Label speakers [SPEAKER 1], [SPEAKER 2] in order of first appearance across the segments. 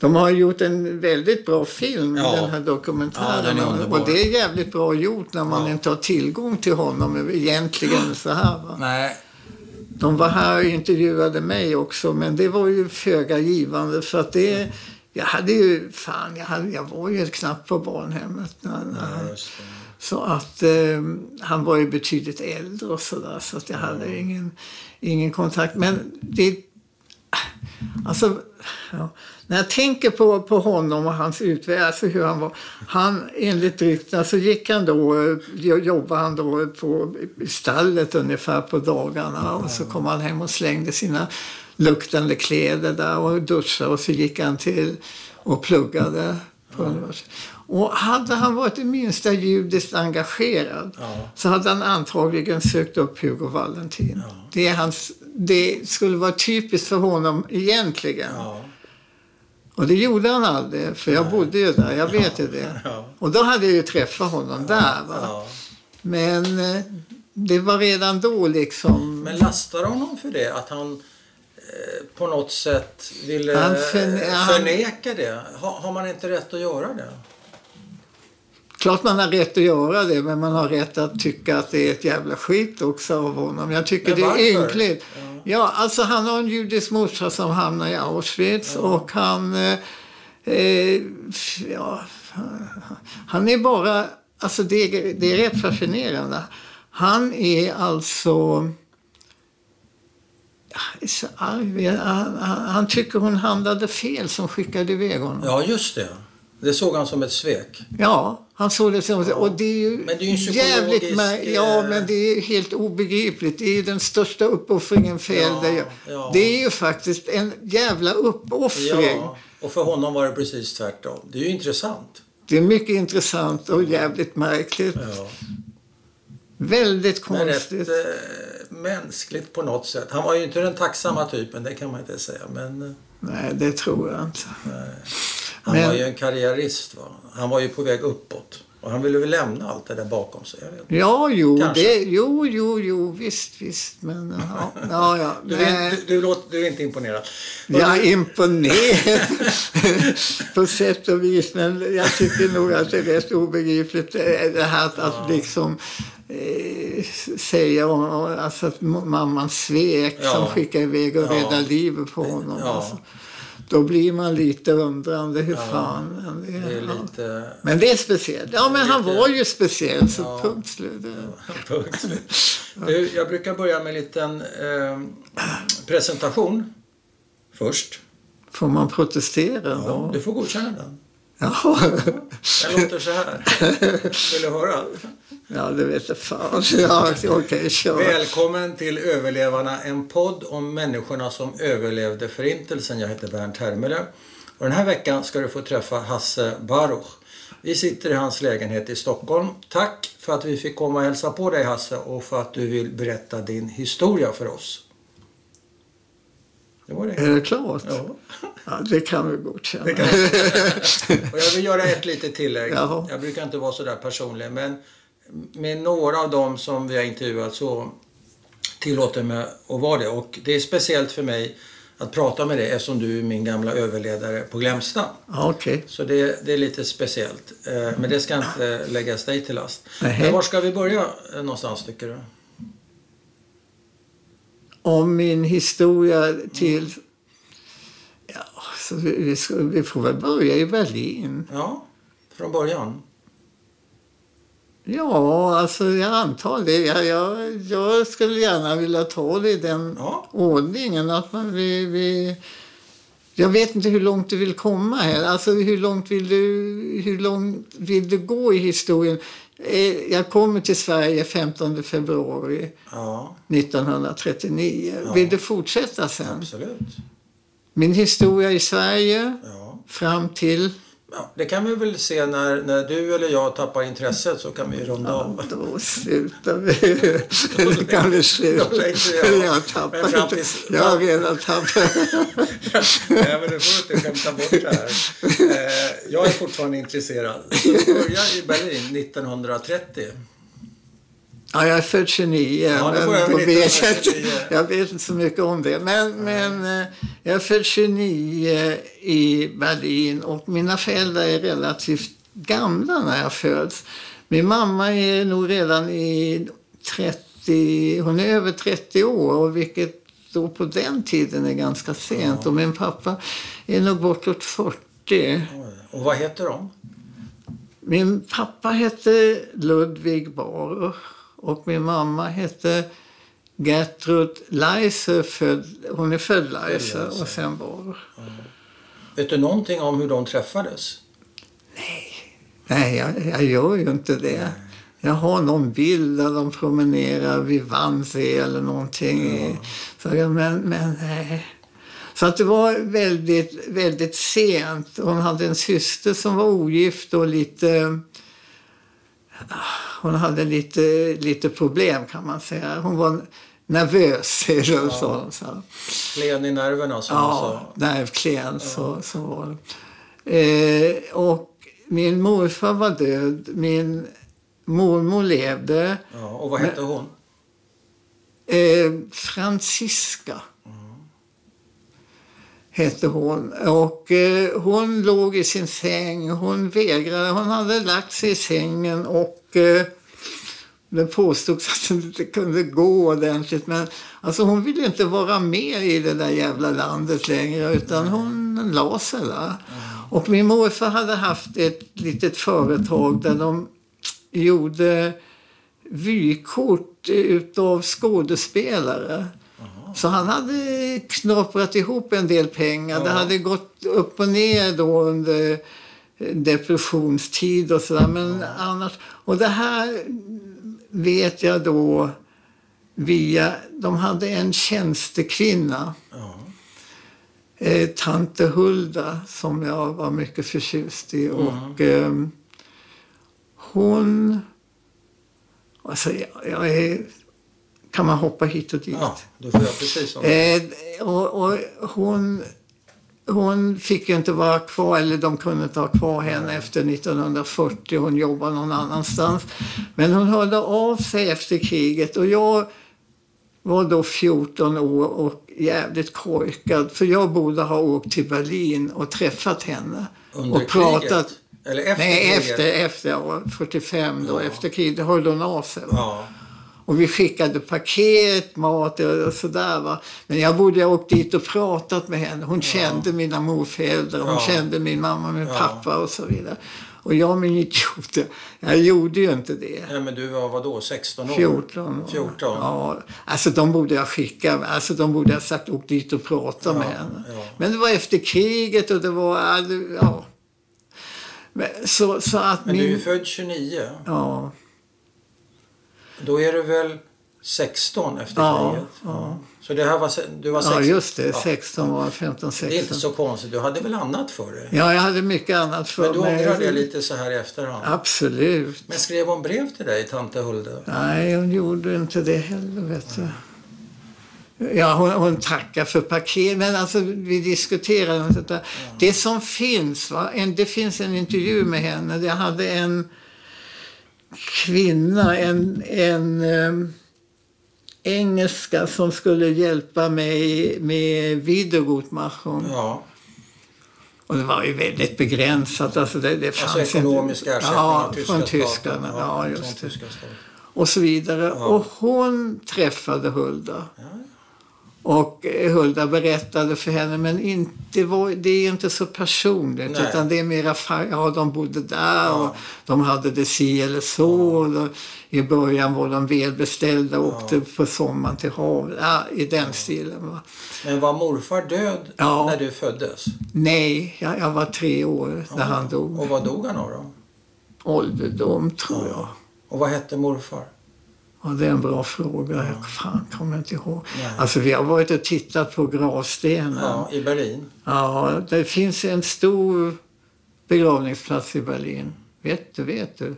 [SPEAKER 1] de har gjort en väldigt bra film,
[SPEAKER 2] Ja.
[SPEAKER 1] den här dokumentären.
[SPEAKER 2] Ja, den
[SPEAKER 1] och det är jävligt bra gjort när man
[SPEAKER 2] Ja.
[SPEAKER 1] inte har tillgång till honom egentligen så här. Va?
[SPEAKER 2] Nej,
[SPEAKER 1] De var här och intervjuade mig också, men det var ju föga givande för att det... Jag hade ju, fan, jag, hade, jag var ju knappt på barnhemmet. När, när,
[SPEAKER 2] det.
[SPEAKER 1] så att eh, han var ju betydligt äldre och sådär så att jag hade ingen, ingen kontakt. Men det... Alltså, ja, när jag tänker på, på honom och hans utveckling, alltså hur han var. Han, enligt ryktena så gick han då, eh, jobbade han då på stallet ungefär på dagarna och så kom han hem och slängde sina luktande kläder där och duschade och så gick han till och pluggade. Och hade han varit det minsta judiskt engagerad
[SPEAKER 2] Ja.
[SPEAKER 1] så hade han antagligen sökt upp Hugo Valentin. Det, är hans, det skulle vara typiskt för honom egentligen.
[SPEAKER 2] Ja.
[SPEAKER 1] Och det gjorde han aldrig, för jag bodde ju där, jag vet ju det. Och då hade jag ju träffat honom där. Men eh, det var redan då liksom...
[SPEAKER 2] Men lastar honom för det? Att han eh, på något sätt ville
[SPEAKER 1] Han förne-
[SPEAKER 2] förneka det? Har man inte rätt att göra det?
[SPEAKER 1] Klart man har rätt att göra det, men man har rätt att tycka att det är ett jävla skit också av honom. Jag tycker det är ynkligt.
[SPEAKER 2] Ja.
[SPEAKER 1] Ja. alltså han har en judisk morsa som hamnar i Auschwitz och han... Eh, eh, ja, han är bara... Alltså det, är- det är rätt fascinerande. Han är alltså... Han, han, han tycker hon handlade fel som skickade iväg honom.
[SPEAKER 2] Ja, just det. Det såg han som ett svek.
[SPEAKER 1] Ja, han såg det som... Och det är ju,
[SPEAKER 2] Men det är ju
[SPEAKER 1] jävligt... Ja,
[SPEAKER 2] eh,
[SPEAKER 1] men det är helt obegripligt. Det är ju den största uppoffringen för
[SPEAKER 2] Ja, ja.
[SPEAKER 1] Det är ju faktiskt en jävla uppoffring.
[SPEAKER 2] Ja, och för honom var det precis tvärtom. Det är ju intressant.
[SPEAKER 1] Det är mycket intressant och jävligt märkligt.
[SPEAKER 2] Ja.
[SPEAKER 1] Väldigt
[SPEAKER 2] Men rätt
[SPEAKER 1] konstigt.
[SPEAKER 2] eh, mänskligt på något sätt. Han var ju inte den tacksamma typen, det kan man inte säga. Men eh,
[SPEAKER 1] Nej, det tror jag inte.
[SPEAKER 2] Han
[SPEAKER 1] Men-
[SPEAKER 2] var ju en karriärist. Va? Han var ju på väg uppåt. Och han ville väl lämna allt det där bakom sig.
[SPEAKER 1] Ja, jo,
[SPEAKER 2] Kanske.
[SPEAKER 1] det, jo, jo, jo, visst, visst. Men ja, ja, ja.
[SPEAKER 2] Du, är, du, du, låter, du är inte imponerad.
[SPEAKER 1] Jag är imponerad på sätt och vis, men jag tycker nog att det är rätt obegripligt eh, det här att, att liksom eh, säga alltså att mamman svek
[SPEAKER 2] Ja.
[SPEAKER 1] som skickar iväg och
[SPEAKER 2] Ja.
[SPEAKER 1] räddar livet på honom.
[SPEAKER 2] Ja.
[SPEAKER 1] Alltså. Då blir man lite undrande. Hur
[SPEAKER 2] Ja.
[SPEAKER 1] fan? men Det,
[SPEAKER 2] Det är
[SPEAKER 1] ja.
[SPEAKER 2] lite...
[SPEAKER 1] Men det är speciellt. Ja, men han
[SPEAKER 2] Lite-
[SPEAKER 1] var ju speciell, så
[SPEAKER 2] Ja.
[SPEAKER 1] punkt slut.
[SPEAKER 2] Punkt slut. Du, jag brukar börja med en liten eh, presentation först.
[SPEAKER 1] Får man protestera
[SPEAKER 2] Ja,
[SPEAKER 1] då?
[SPEAKER 2] du får godkänna den.
[SPEAKER 1] Ja,
[SPEAKER 2] Den låter så här. Vill du höra?
[SPEAKER 1] Ja det vet jag fan. Ja, Okej, kör.
[SPEAKER 2] Välkommen till Överlevarna, en podd om människorna som överlevde Förintelsen. Jag heter Bernt Hermele. Och den här veckan ska du få träffa Hasse Baruch. Vi sitter i hans lägenhet i Stockholm. Tack för att vi fick komma och hälsa på dig Hasse och för att du vill berätta din historia för oss. Det var det.
[SPEAKER 1] Är det klart?
[SPEAKER 2] Ja.
[SPEAKER 1] Ja, det kan vi godkänna.
[SPEAKER 2] Kan Och jag vill göra ett litet tillägg.
[SPEAKER 1] Jaha.
[SPEAKER 2] Jag brukar inte vara så där personlig, men med några av dem som vi har intervjuat så tillåter jag mig att vara det. Och det är speciellt för mig att prata med dig eftersom du är min gamla överledare på Glämsta.
[SPEAKER 1] Okej.
[SPEAKER 2] Så det, det är lite speciellt. Eh, Men det ska inte läggas dig till last. Men var ska vi börja eh, någonstans tycker du?
[SPEAKER 1] Om min historia till... Ja, så vi, vi får väl börja i Berlin.
[SPEAKER 2] Ja, från början.
[SPEAKER 1] Ja, alltså jag antar det. Jag, jag, jag skulle gärna vilja ta det i den
[SPEAKER 2] Ja.
[SPEAKER 1] ordningen. Att man, vi, vi, jag vet inte hur långt du vill komma här. Alltså hur långt vill du, hur långt vill du gå i historien? Eh, Jag kommer till Sverige 15 februari
[SPEAKER 2] Ja,
[SPEAKER 1] 1939.
[SPEAKER 2] Ja.
[SPEAKER 1] Vill du fortsätta sen?
[SPEAKER 2] absolut.
[SPEAKER 1] Min historia i Sverige fram till...
[SPEAKER 2] Ja, det kan vi väl se när, när du eller jag tappar intresset så kan vi runda av.
[SPEAKER 1] Då slutar vi. Då kan vi sluta.
[SPEAKER 2] Jag.
[SPEAKER 1] Jag har
[SPEAKER 2] Men fram tills-
[SPEAKER 1] Jag har redan tappat.
[SPEAKER 2] Nej, men du får inte skämta bort det här. Eh, jag är fortfarande intresserad. Så du börjar i Berlin 1930.
[SPEAKER 1] Ja, jag är född 29.
[SPEAKER 2] Ja,
[SPEAKER 1] men vet jag,
[SPEAKER 2] med
[SPEAKER 1] inte,
[SPEAKER 2] 29.
[SPEAKER 1] jag vet inte så mycket om det. Men, men eh, jag är född 29 i Berlin och mina föräldrar är relativt gamla när jag föds. Min mamma är nog redan i 30, hon är över 30 år, vilket då på den tiden är ganska sent. Och min pappa är nog bortåt 40.
[SPEAKER 2] Oj. Och vad heter de?
[SPEAKER 1] Min pappa hette Ludvig Baruch och min mamma hette Gertrud Leiser. Född, hon är född Leiser och sen Baruch.
[SPEAKER 2] Vet du någonting om hur de träffades?
[SPEAKER 1] Nej, jag, jag gör ju inte det. Jag har någon bild där de promenerar vid Wannsee eller någonting. Så jag, men, men nej. Så att det var väldigt, väldigt sent. Hon hade en syster som var ogift och lite... Hon hade lite, lite problem kan man säga. Hon var nervös. Eller så, så.
[SPEAKER 2] Klen i nerverna som
[SPEAKER 1] Ja,
[SPEAKER 2] sa.
[SPEAKER 1] nervklen så, så var det. Eh, och min morfar var död. Min mormor levde.
[SPEAKER 2] Ja, och vad hette hon?
[SPEAKER 1] Eh, Franziska hette hon. Och eh, hon låg i sin säng. Hon vägrade. Hon hade lagt sig i sängen och eh, det påstods att hon inte kunde gå ordentligt. Men alltså, hon ville inte vara med i det där jävla landet längre utan hon la sig där. Och min morfar hade haft ett litet företag där de gjorde vykort utav skådespelare. Så han hade knaprat ihop en del pengar. Det
[SPEAKER 2] Ja.
[SPEAKER 1] hade gått upp och ner då under depressionstid och sådär. Men annars, och det här vet jag då via, de hade en tjänstekvinna,
[SPEAKER 2] Ja.
[SPEAKER 1] eh, tante Hulda, som jag var mycket förtjust i. Och ehm, hon, alltså jag, jag är, kan man hoppa hit och dit?
[SPEAKER 2] ja, du får göra precis
[SPEAKER 1] Eh, och, och hon, hon fick ju inte vara kvar, eller de kunde inte ha kvar henne efter 1940. Hon jobbade någon annanstans. Men hon hörde av sig efter kriget och jag var då 14 år och jävligt korkad. För jag borde ha åkt till Berlin och träffat henne.
[SPEAKER 2] Under
[SPEAKER 1] och pratat.
[SPEAKER 2] kriget? Eller efter
[SPEAKER 1] Nej,
[SPEAKER 2] kriget?
[SPEAKER 1] efter, efter ja, 45 då,
[SPEAKER 2] Ja.
[SPEAKER 1] efter kriget. Det hörde hon av sig.
[SPEAKER 2] Ja.
[SPEAKER 1] Och vi skickade paket, mat och sådär. Va? Men jag borde ha åkt dit och pratat med henne. Hon kände mina morföräldrar, hon
[SPEAKER 2] Ja.
[SPEAKER 1] kände min mamma, min
[SPEAKER 2] Ja.
[SPEAKER 1] pappa och så vidare. Och jag min idiot, jag gjorde ju inte det.
[SPEAKER 2] Nej, men du var vad då 16 år?
[SPEAKER 1] 14. va?
[SPEAKER 2] 14.
[SPEAKER 1] Ja, alltså de borde jag skicka, alltså de borde ha sagt åk dit och prata
[SPEAKER 2] Ja,
[SPEAKER 1] med henne.
[SPEAKER 2] ja.
[SPEAKER 1] Men det var efter kriget och det var, ja. Men, så, så att
[SPEAKER 2] Men du är
[SPEAKER 1] min,
[SPEAKER 2] född 29.
[SPEAKER 1] ja.
[SPEAKER 2] Då är du väl 16 efter
[SPEAKER 1] Ja,
[SPEAKER 2] kriget?
[SPEAKER 1] ja.
[SPEAKER 2] Så det här var, du var 16?
[SPEAKER 1] Ja, just det.
[SPEAKER 2] Ja.
[SPEAKER 1] 16 var 15, 16.
[SPEAKER 2] Det är inte så konstigt. Du hade väl annat för dig?
[SPEAKER 1] Ja, jag hade mycket annat för
[SPEAKER 2] Men du
[SPEAKER 1] mig.
[SPEAKER 2] ångrar det lite så här i efterhand?
[SPEAKER 1] Absolut.
[SPEAKER 2] Men skrev hon brev till dig, tante Hulde?
[SPEAKER 1] Nej, hon gjorde inte det heller, vet du. Ja, hon, hon tackar för paket, men alltså vi diskuterade inte det. Det som finns, va? En, det finns en intervju med henne. Jag hade en kvinna, en, en em, engelska som skulle hjälpa mig med Wiedergutmachung.
[SPEAKER 2] Ja.
[SPEAKER 1] Och det var ju väldigt begränsat. Alltså det, det fanns
[SPEAKER 2] Alltså ekonomisk ersättning
[SPEAKER 1] ja,
[SPEAKER 2] tyska
[SPEAKER 1] från tyskarna. Ja,
[SPEAKER 2] från
[SPEAKER 1] just det. Och så vidare.
[SPEAKER 2] Ja.
[SPEAKER 1] Och hon träffade Hulda.
[SPEAKER 2] Ja,
[SPEAKER 1] Och Hulda berättade för henne, men inte var, det är inte så personligt.
[SPEAKER 2] Nej.
[SPEAKER 1] Utan det är mera, ja de bodde där
[SPEAKER 2] Ja.
[SPEAKER 1] och de hade det si eller så. Och då, I början var de välbeställda och åkte på sommaren till havet. Ja, I den stilen. Va?
[SPEAKER 2] Men var morfar död
[SPEAKER 1] Ja.
[SPEAKER 2] när du föddes?
[SPEAKER 1] Nej, jag, jag var tre år när han dog.
[SPEAKER 2] Och vad dog han av då?
[SPEAKER 1] Ålderdom, tror jag.
[SPEAKER 2] Och vad hette morfar?
[SPEAKER 1] Ja, det är en bra fråga. Jag fan kommer inte ihåg.
[SPEAKER 2] Nej.
[SPEAKER 1] Alltså, vi har varit och tittat på gravstenen.
[SPEAKER 2] Ja, i Berlin.
[SPEAKER 1] Ja, det finns en stor begravningsplats i Berlin. Vet du, vet du?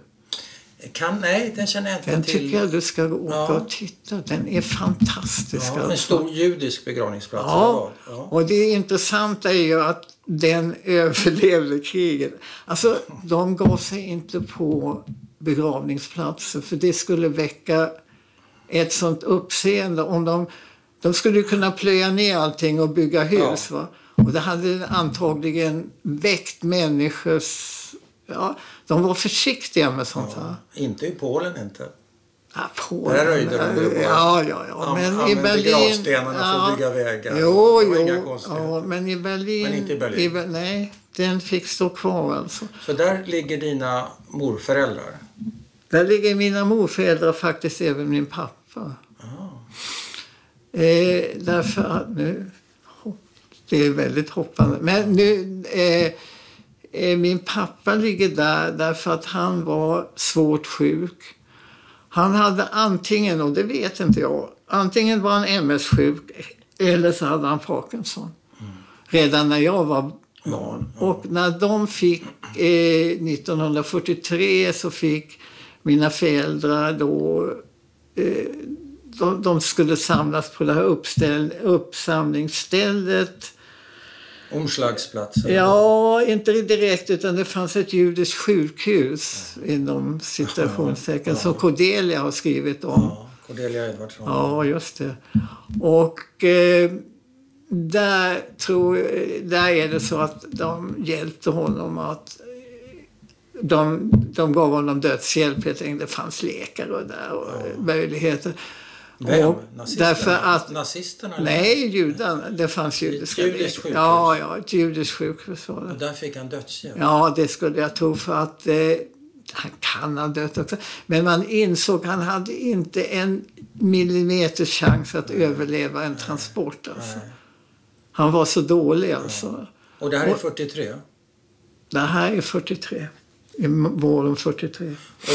[SPEAKER 2] Kan, nej, den känner jag inte
[SPEAKER 1] Den
[SPEAKER 2] till.
[SPEAKER 1] tycker jag du ska åka
[SPEAKER 2] Ja.
[SPEAKER 1] och titta. Den är fantastisk.
[SPEAKER 2] Ja, en
[SPEAKER 1] alltså.
[SPEAKER 2] stor judisk begravningsplats.
[SPEAKER 1] Ja,
[SPEAKER 2] ja.
[SPEAKER 1] och det intressanta är ju att den överlevde kriget. Alltså, de gav sig inte på begravningsplatser för det skulle väcka ett sånt uppseende. Om de, de skulle kunna plöja ner allting och bygga hus. Va? Och det hade antagligen väckt människors... Ja, de var försiktiga med sånt här.
[SPEAKER 2] Inte i Polen inte.
[SPEAKER 1] Ja, Polen.
[SPEAKER 2] Där röjde de ju.
[SPEAKER 1] Ja, ja, ja.
[SPEAKER 2] An-
[SPEAKER 1] Men i Berlin...
[SPEAKER 2] gravstenarna för att
[SPEAKER 1] ja,
[SPEAKER 2] bygga vägar.
[SPEAKER 1] Jo, jo. Ja, men i Berlin...
[SPEAKER 2] Men inte i Berlin.
[SPEAKER 1] Be- nej, den fick stå kvar alltså.
[SPEAKER 2] Så där ligger dina morföräldrar.
[SPEAKER 1] Där ligger mina morföräldrar faktiskt även min pappa. Eh, därför att nu... Det är väldigt hoppande. Men nu... Eh, eh, min pappa ligger där därför att han var svårt sjuk. Han hade antingen, och det vet inte jag, antingen var han MS-sjuk eller så hade han Parkinson. Redan när jag var barn. Och när de fick, eh, 1943 så fick mina föräldrar då eh, de, de skulle samlas på det här uppställ, uppsamlingsstället.
[SPEAKER 2] Omslagsplatser.
[SPEAKER 1] Ja, inte direkt utan det fanns ett judiskt sjukhus inom citationstecken som Cordelia har skrivit om.
[SPEAKER 2] Ja, Cordelia Edvardsson.
[SPEAKER 1] Ja, just det. Och eh, där, tror, där är det så att de hjälpte honom att de, de gav honom dödshjälp helt enkelt. Det fanns läkare där och möjligheter.
[SPEAKER 2] Vem?
[SPEAKER 1] Och
[SPEAKER 2] Nazisterna?
[SPEAKER 1] Därför att,
[SPEAKER 2] Nazisterna? eller?
[SPEAKER 1] nej, judarna. Det fanns judiska
[SPEAKER 2] judiskt sjukhus?
[SPEAKER 1] Ja, ja, ett judiskt sjukhus.
[SPEAKER 2] Och där fick han dödshjälp?
[SPEAKER 1] Ja, det skulle jag tro för att eh, han kan ha dött också. Men man insåg att han hade inte en millimeters chans att överleva en transport. Alltså.
[SPEAKER 2] Nej.
[SPEAKER 1] Han var så dålig alltså.
[SPEAKER 2] Och det här är
[SPEAKER 1] Och-
[SPEAKER 2] 43?
[SPEAKER 1] Det här är 43. Våren 43.
[SPEAKER 2] Och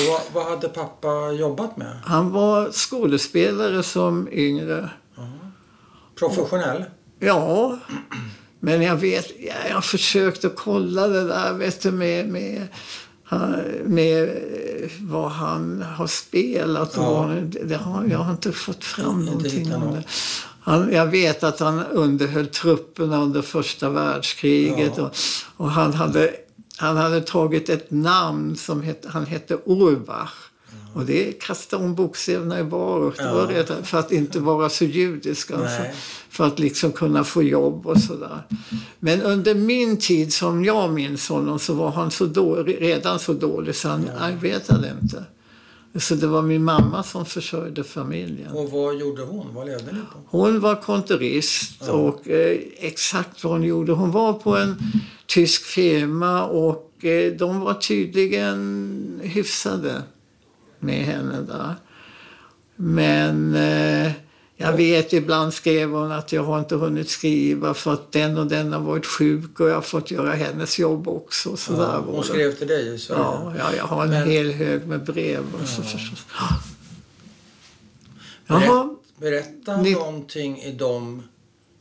[SPEAKER 2] vad, vad hade pappa jobbat med?
[SPEAKER 1] Han var skådespelare som yngre.
[SPEAKER 2] Professionell?
[SPEAKER 1] Ja, men jag vet, jag, jag har försökt att kolla det där vet du, med, med, med eh, vad han har spelat. Och
[SPEAKER 2] Ja.
[SPEAKER 1] det, det har, jag har inte fått fram någonting om det. Han, jag vet att han underhöll trupperna under första världskriget.
[SPEAKER 2] Ja.
[SPEAKER 1] Och, och han, hade, han hade tagit ett namn som hette, han hette Urbach. Och det kastade om bokstäverna i Baruch. Det var
[SPEAKER 2] Ja.
[SPEAKER 1] för att inte vara så judisk. Alltså för att liksom kunna få jobb och sådär. Men under min tid som jag minns honom så var han så dålig, redan så dålig så han arbetade inte. Så det var min mamma som försörjde familjen.
[SPEAKER 2] Och vad gjorde hon? Vad levde ni på?
[SPEAKER 1] Hon var kontorist och eh, exakt vad hon gjorde. Hon var på en tysk firma och eh, de var tydligen hyfsade med henne där. Men eh, jag vet ibland skrev hon att jag har inte hunnit skriva för att den och den har varit sjuk och jag har fått göra hennes jobb också. Så
[SPEAKER 2] Ja, hon skrev till dig Sverige?
[SPEAKER 1] Ja, ja, jag har en
[SPEAKER 2] Men-
[SPEAKER 1] hel hög med brev. Och så förstås. Jaha,
[SPEAKER 2] Berätta
[SPEAKER 1] Ni-
[SPEAKER 2] någonting i de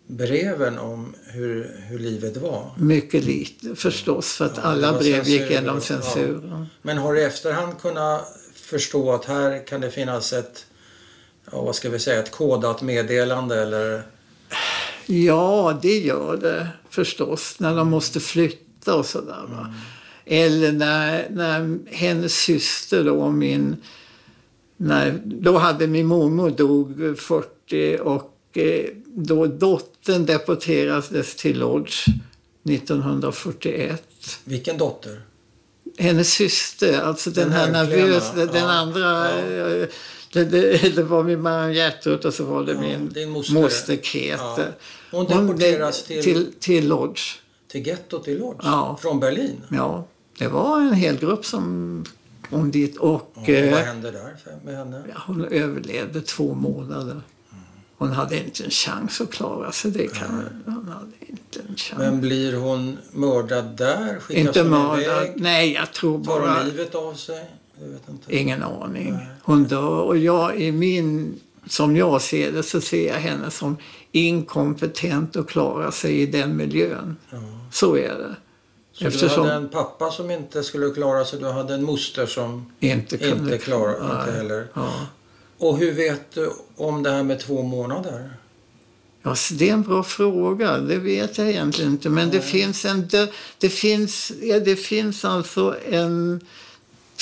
[SPEAKER 2] breven om hur, hur livet var.
[SPEAKER 1] mycket lite förstås för att
[SPEAKER 2] Ja,
[SPEAKER 1] alla brev gick genom censuren.
[SPEAKER 2] Men har du i efterhand kunnat förstå att här kan det finnas ett, ja, vad ska vi säga, ett kodat meddelande eller?
[SPEAKER 1] Ja, det gör det förstås när de måste flytta och sådär. Va? Eller när, när hennes syster då, min... När, då hade min mormor dog 40 och eh, då dottern deporterades till Lodz 1941.
[SPEAKER 2] Vilken dotter?
[SPEAKER 1] Hennes syster, alltså den,
[SPEAKER 2] Den
[SPEAKER 1] här nervösa, den andra.
[SPEAKER 2] ja.
[SPEAKER 1] Eh, Det, det, det var min man Gertrud och så var det
[SPEAKER 2] Ja,
[SPEAKER 1] min
[SPEAKER 2] moster.
[SPEAKER 1] moster Krete.
[SPEAKER 2] Ja. Hon deporteras till,
[SPEAKER 1] till, till Lodz.
[SPEAKER 2] till gettot i Lodz?
[SPEAKER 1] Ja.
[SPEAKER 2] Från Berlin?
[SPEAKER 1] Ja, det var en hel grupp som kom dit och
[SPEAKER 2] Och
[SPEAKER 1] eh,
[SPEAKER 2] vad hände där med henne?
[SPEAKER 1] hon överlevde två månader. Hon hade inte en chans att klara sig. Det kan, hon hade inte en chans.
[SPEAKER 2] Men blir hon mördad där? Skickas
[SPEAKER 1] inte mördad.
[SPEAKER 2] iväg?
[SPEAKER 1] Nej, jag tror
[SPEAKER 2] Tar
[SPEAKER 1] bara...
[SPEAKER 2] hon livet av sig?
[SPEAKER 1] Ingen aning. Hon dör och jag i min, som jag ser det så ser jag henne som inkompetent att klara sig i den miljön.
[SPEAKER 2] Ja.
[SPEAKER 1] Så är det.
[SPEAKER 2] Så
[SPEAKER 1] Eftersom-
[SPEAKER 2] du hade en pappa som inte skulle klara sig, du hade en moster som
[SPEAKER 1] Inte kunde
[SPEAKER 2] inte klarade
[SPEAKER 1] Nej.
[SPEAKER 2] inte heller.
[SPEAKER 1] Ja.
[SPEAKER 2] Och hur vet du om det här med två månader?
[SPEAKER 1] Ja, det är en bra fråga. Det vet jag egentligen inte. Men det finns en... dö- Det finns, ja, det finns alltså en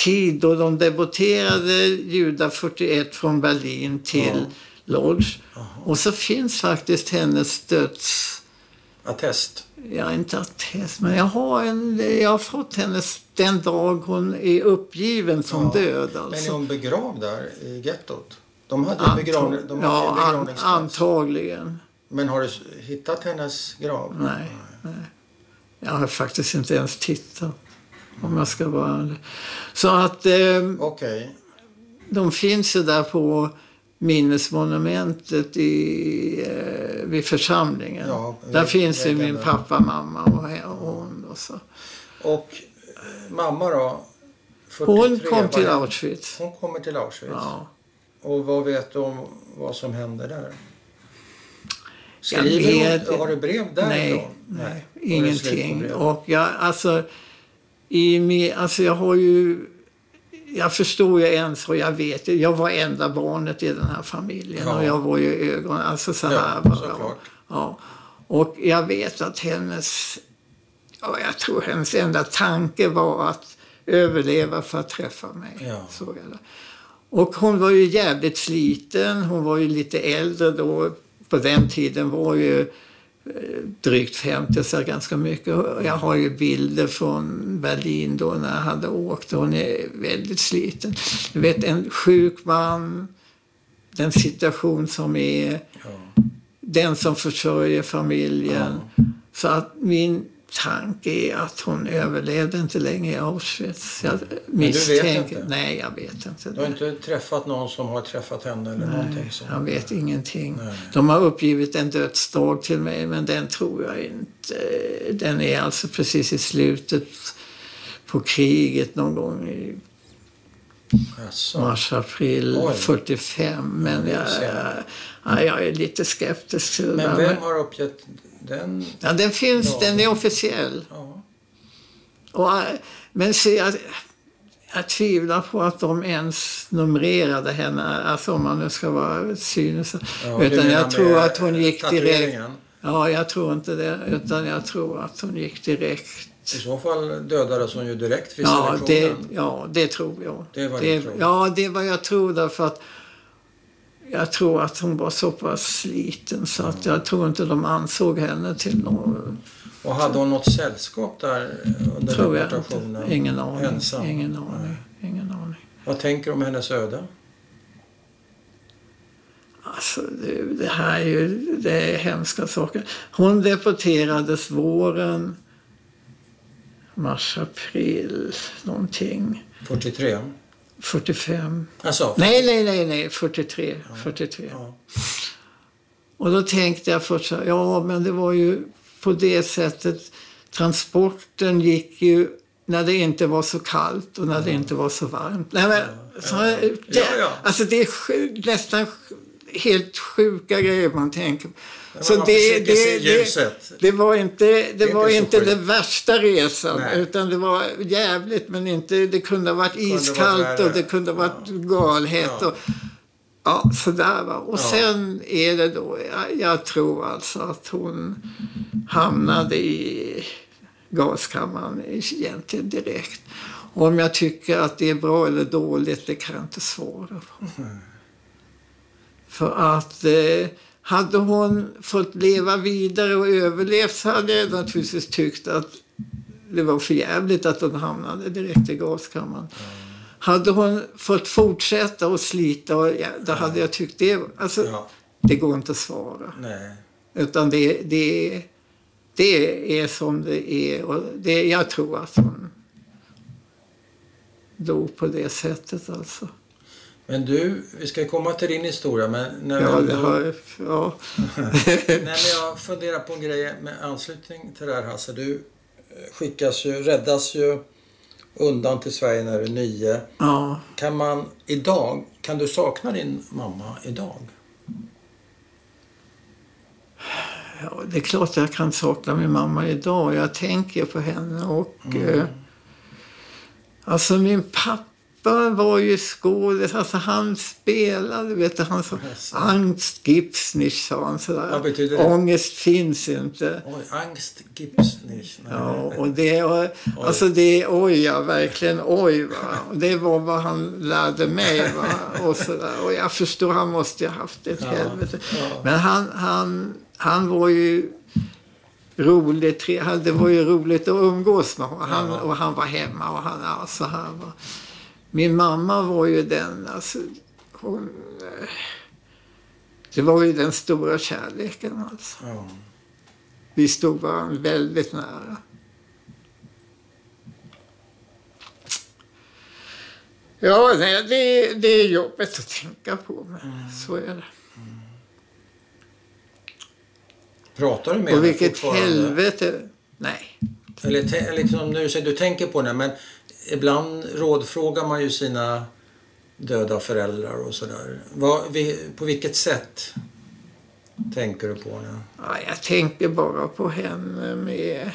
[SPEAKER 1] tid då de debuterade Judar 41 från Berlin till Lodz. Och så finns faktiskt hennes döds...
[SPEAKER 2] Attest?
[SPEAKER 1] Ja, inte attest, men jag har, en, jag har fått hennes den dag hon är uppgiven som
[SPEAKER 2] Ja.
[SPEAKER 1] död.
[SPEAKER 2] Men är
[SPEAKER 1] Alltså.
[SPEAKER 2] hon begravd där i gettot? De hade
[SPEAKER 1] Antag-
[SPEAKER 2] begravning, de hade
[SPEAKER 1] ja, an, antagligen.
[SPEAKER 2] Men har du hittat hennes grav?
[SPEAKER 1] Nej, nej. Jag har faktiskt inte ens tittat. Om jag ska vara ärlig. Så att eh,
[SPEAKER 2] Okej.
[SPEAKER 1] de finns ju där på minnesmonumentet i, eh, vid församlingen.
[SPEAKER 2] Ja,
[SPEAKER 1] där
[SPEAKER 2] väg-
[SPEAKER 1] finns ju min
[SPEAKER 2] där.
[SPEAKER 1] pappa, mamma och, och hon. Och så.
[SPEAKER 2] Och eh, mamma då? 43,
[SPEAKER 1] Hon kom till? Auschwitz.
[SPEAKER 2] Hon kommer till Auschwitz.
[SPEAKER 1] Ja.
[SPEAKER 2] Och vad vet du om vad som hände där?
[SPEAKER 1] Jag
[SPEAKER 2] Skriver
[SPEAKER 1] vet-
[SPEAKER 2] hon? Har du brev därifrån?
[SPEAKER 1] Nej, nej,
[SPEAKER 2] på
[SPEAKER 1] ingenting. Och jag, alltså, i min, alltså jag har ju... Jag förstår ju ens och jag vet ju. Jag var enda barnet i den här familjen
[SPEAKER 2] Ja.
[SPEAKER 1] och jag var ju ögon, alltså så här
[SPEAKER 2] Ja,
[SPEAKER 1] bara. Ja. Och jag vet att hennes... Ja, jag tror hennes enda tanke var att överleva för att träffa mig.
[SPEAKER 2] Ja.
[SPEAKER 1] Så är det. Och hon var ju jävligt sliten. Hon var ju lite äldre då. På den tiden var ju drygt 50, så ganska mycket. Jag har ju bilder från Berlin då när jag hade åkt. Hon är väldigt sliten. Du vet, en sjuk man, den situation som är,
[SPEAKER 2] Ja.
[SPEAKER 1] den som försörjer familjen. Så att min tanke är att hon överlevde inte länge i Auschwitz. Jag misstänker... Nej, jag vet inte.
[SPEAKER 2] Du har inte träffat någon som har träffat henne eller någonting sånt?
[SPEAKER 1] Jag vet ingenting.
[SPEAKER 2] Nej.
[SPEAKER 1] De har uppgivit en dödsdag till mig, men den tror jag inte. Den är alltså precis i slutet på kriget någon gång i
[SPEAKER 2] Jaså.
[SPEAKER 1] mars, april
[SPEAKER 2] Oj.
[SPEAKER 1] 45. Men jag, ja, jag är lite skeptisk
[SPEAKER 2] Men vem har uppgett den?
[SPEAKER 1] Ja, den finns,
[SPEAKER 2] Ja.
[SPEAKER 1] den är officiell.
[SPEAKER 2] Ja.
[SPEAKER 1] Och, äh, men se, jag, jag tvivlar på att de ens numrerade henne, alltså om man nu ska vara cynisk.
[SPEAKER 2] Ja,
[SPEAKER 1] Utan jag tror att hon gick direkt. Ja, jag tror inte det. Utan jag tror att hon gick direkt.
[SPEAKER 2] I så fall dödades hon ju direkt vid
[SPEAKER 1] Ja, det, ja, det tror jag.
[SPEAKER 2] Det vad du tror.
[SPEAKER 1] Ja, det är vad jag tror därför att jag tror att hon var så pass sliten så att jag tror inte de ansåg henne till någon...
[SPEAKER 2] Och hade hon något sällskap där under
[SPEAKER 1] Tror jag
[SPEAKER 2] deportationen?
[SPEAKER 1] inte. Ingen aning.
[SPEAKER 2] Ensam?
[SPEAKER 1] Ingen aning. Ingen aning.
[SPEAKER 2] Vad tänker du om hennes öde?
[SPEAKER 1] Alltså, det, det här är ju det är hemska saker. Hon deporterades våren, mars, april, någonting.
[SPEAKER 2] 43?
[SPEAKER 1] 45.
[SPEAKER 2] Alltså,
[SPEAKER 1] Nej, nej, nej, nej, 43. 43.
[SPEAKER 2] Ja.
[SPEAKER 1] Och då tänkte jag först så här, ja men det var ju på det sättet. Transporten gick ju när det inte var så kallt och när det inte var så varmt. Nej, men, så, det,
[SPEAKER 2] Ja, ja.
[SPEAKER 1] Alltså det är sju, nästan helt sjuka grejer man tänker på.
[SPEAKER 2] Man försöker se ljuset.
[SPEAKER 1] det var inte det,
[SPEAKER 2] är
[SPEAKER 1] var
[SPEAKER 2] inte så
[SPEAKER 1] inte den värsta resan.
[SPEAKER 2] Nej.
[SPEAKER 1] Utan det var jävligt men inte, det kunde ha varit iskallt och det kunde ha varit galhet.
[SPEAKER 2] Ja.
[SPEAKER 1] Och, Ja, sådär va. Och
[SPEAKER 2] Ja.
[SPEAKER 1] sen är det då, jag, jag tror alltså att hon hamnade i gaskammaren egentligen direkt. Och om jag tycker att det är bra eller dåligt, det kan jag inte svara på. För att eh, hade hon fått leva vidare och överlevt så hade jag naturligtvis tyckt att det var för jävligt att hon hamnade direkt i gaskammaren. Hade hon fått fortsätta och slita, och, ja, då hade jag tyckt det... Alltså,
[SPEAKER 2] Ja,
[SPEAKER 1] det går inte att svara.
[SPEAKER 2] nej.
[SPEAKER 1] Utan det, det, det är som det är. Och det, jag tror att hon dog på det sättet alltså.
[SPEAKER 2] Men du, vi ska komma till din historia, men när,
[SPEAKER 1] Ja,
[SPEAKER 2] ändå-
[SPEAKER 1] har, ja.
[SPEAKER 2] Nej, men jag funderar på en grej med anslutning till det här Hasse. Du eh, skickas ju, räddas ju undan till Sverige när du är nio.
[SPEAKER 1] ja.
[SPEAKER 2] Kan man idag, kan du sakna din mamma idag?
[SPEAKER 1] Ja, det är klart jag kan sakna min mamma idag. Jag tänker på henne och...
[SPEAKER 2] Mm.
[SPEAKER 1] Eh, alltså min pappa pappa var ju skådis, alltså han spelade, vet du, han sa
[SPEAKER 2] Yes.
[SPEAKER 1] angst nicht, sa han sådär.
[SPEAKER 2] Vad betyder det?
[SPEAKER 1] Ångest finns inte.
[SPEAKER 2] Oj, angst gips nicht. Nej.
[SPEAKER 1] Ja, och det, och, alltså det, oj ja, verkligen oj va. Och det var vad han lärde mig va. Och, så där. och jag förstår, han måste ju ha haft ett
[SPEAKER 2] Ja,
[SPEAKER 1] helvete.
[SPEAKER 2] ja.
[SPEAKER 1] Men han, han, han var ju rolig, tre, han- det var ju roligt att umgås med honom. Han. Och han var hemma och han, ja, så här va. Min mamma var ju den, alltså, hon, eh, det var ju den stora kärleken alltså.
[SPEAKER 2] Ja.
[SPEAKER 1] Vi stod varandra väldigt nära. Ja, nej, det, det är jobbigt att tänka på, men så är det.
[SPEAKER 2] Pratar du med
[SPEAKER 1] Och
[SPEAKER 2] henne
[SPEAKER 1] vilket
[SPEAKER 2] fortfarande?
[SPEAKER 1] helvete. Nej.
[SPEAKER 2] Eller, eller liksom, du säger du tänker på det, men ibland rådfrågar man ju sina döda föräldrar och sådär. På vilket sätt tänker du på henne?
[SPEAKER 1] Ja, jag tänker bara på henne med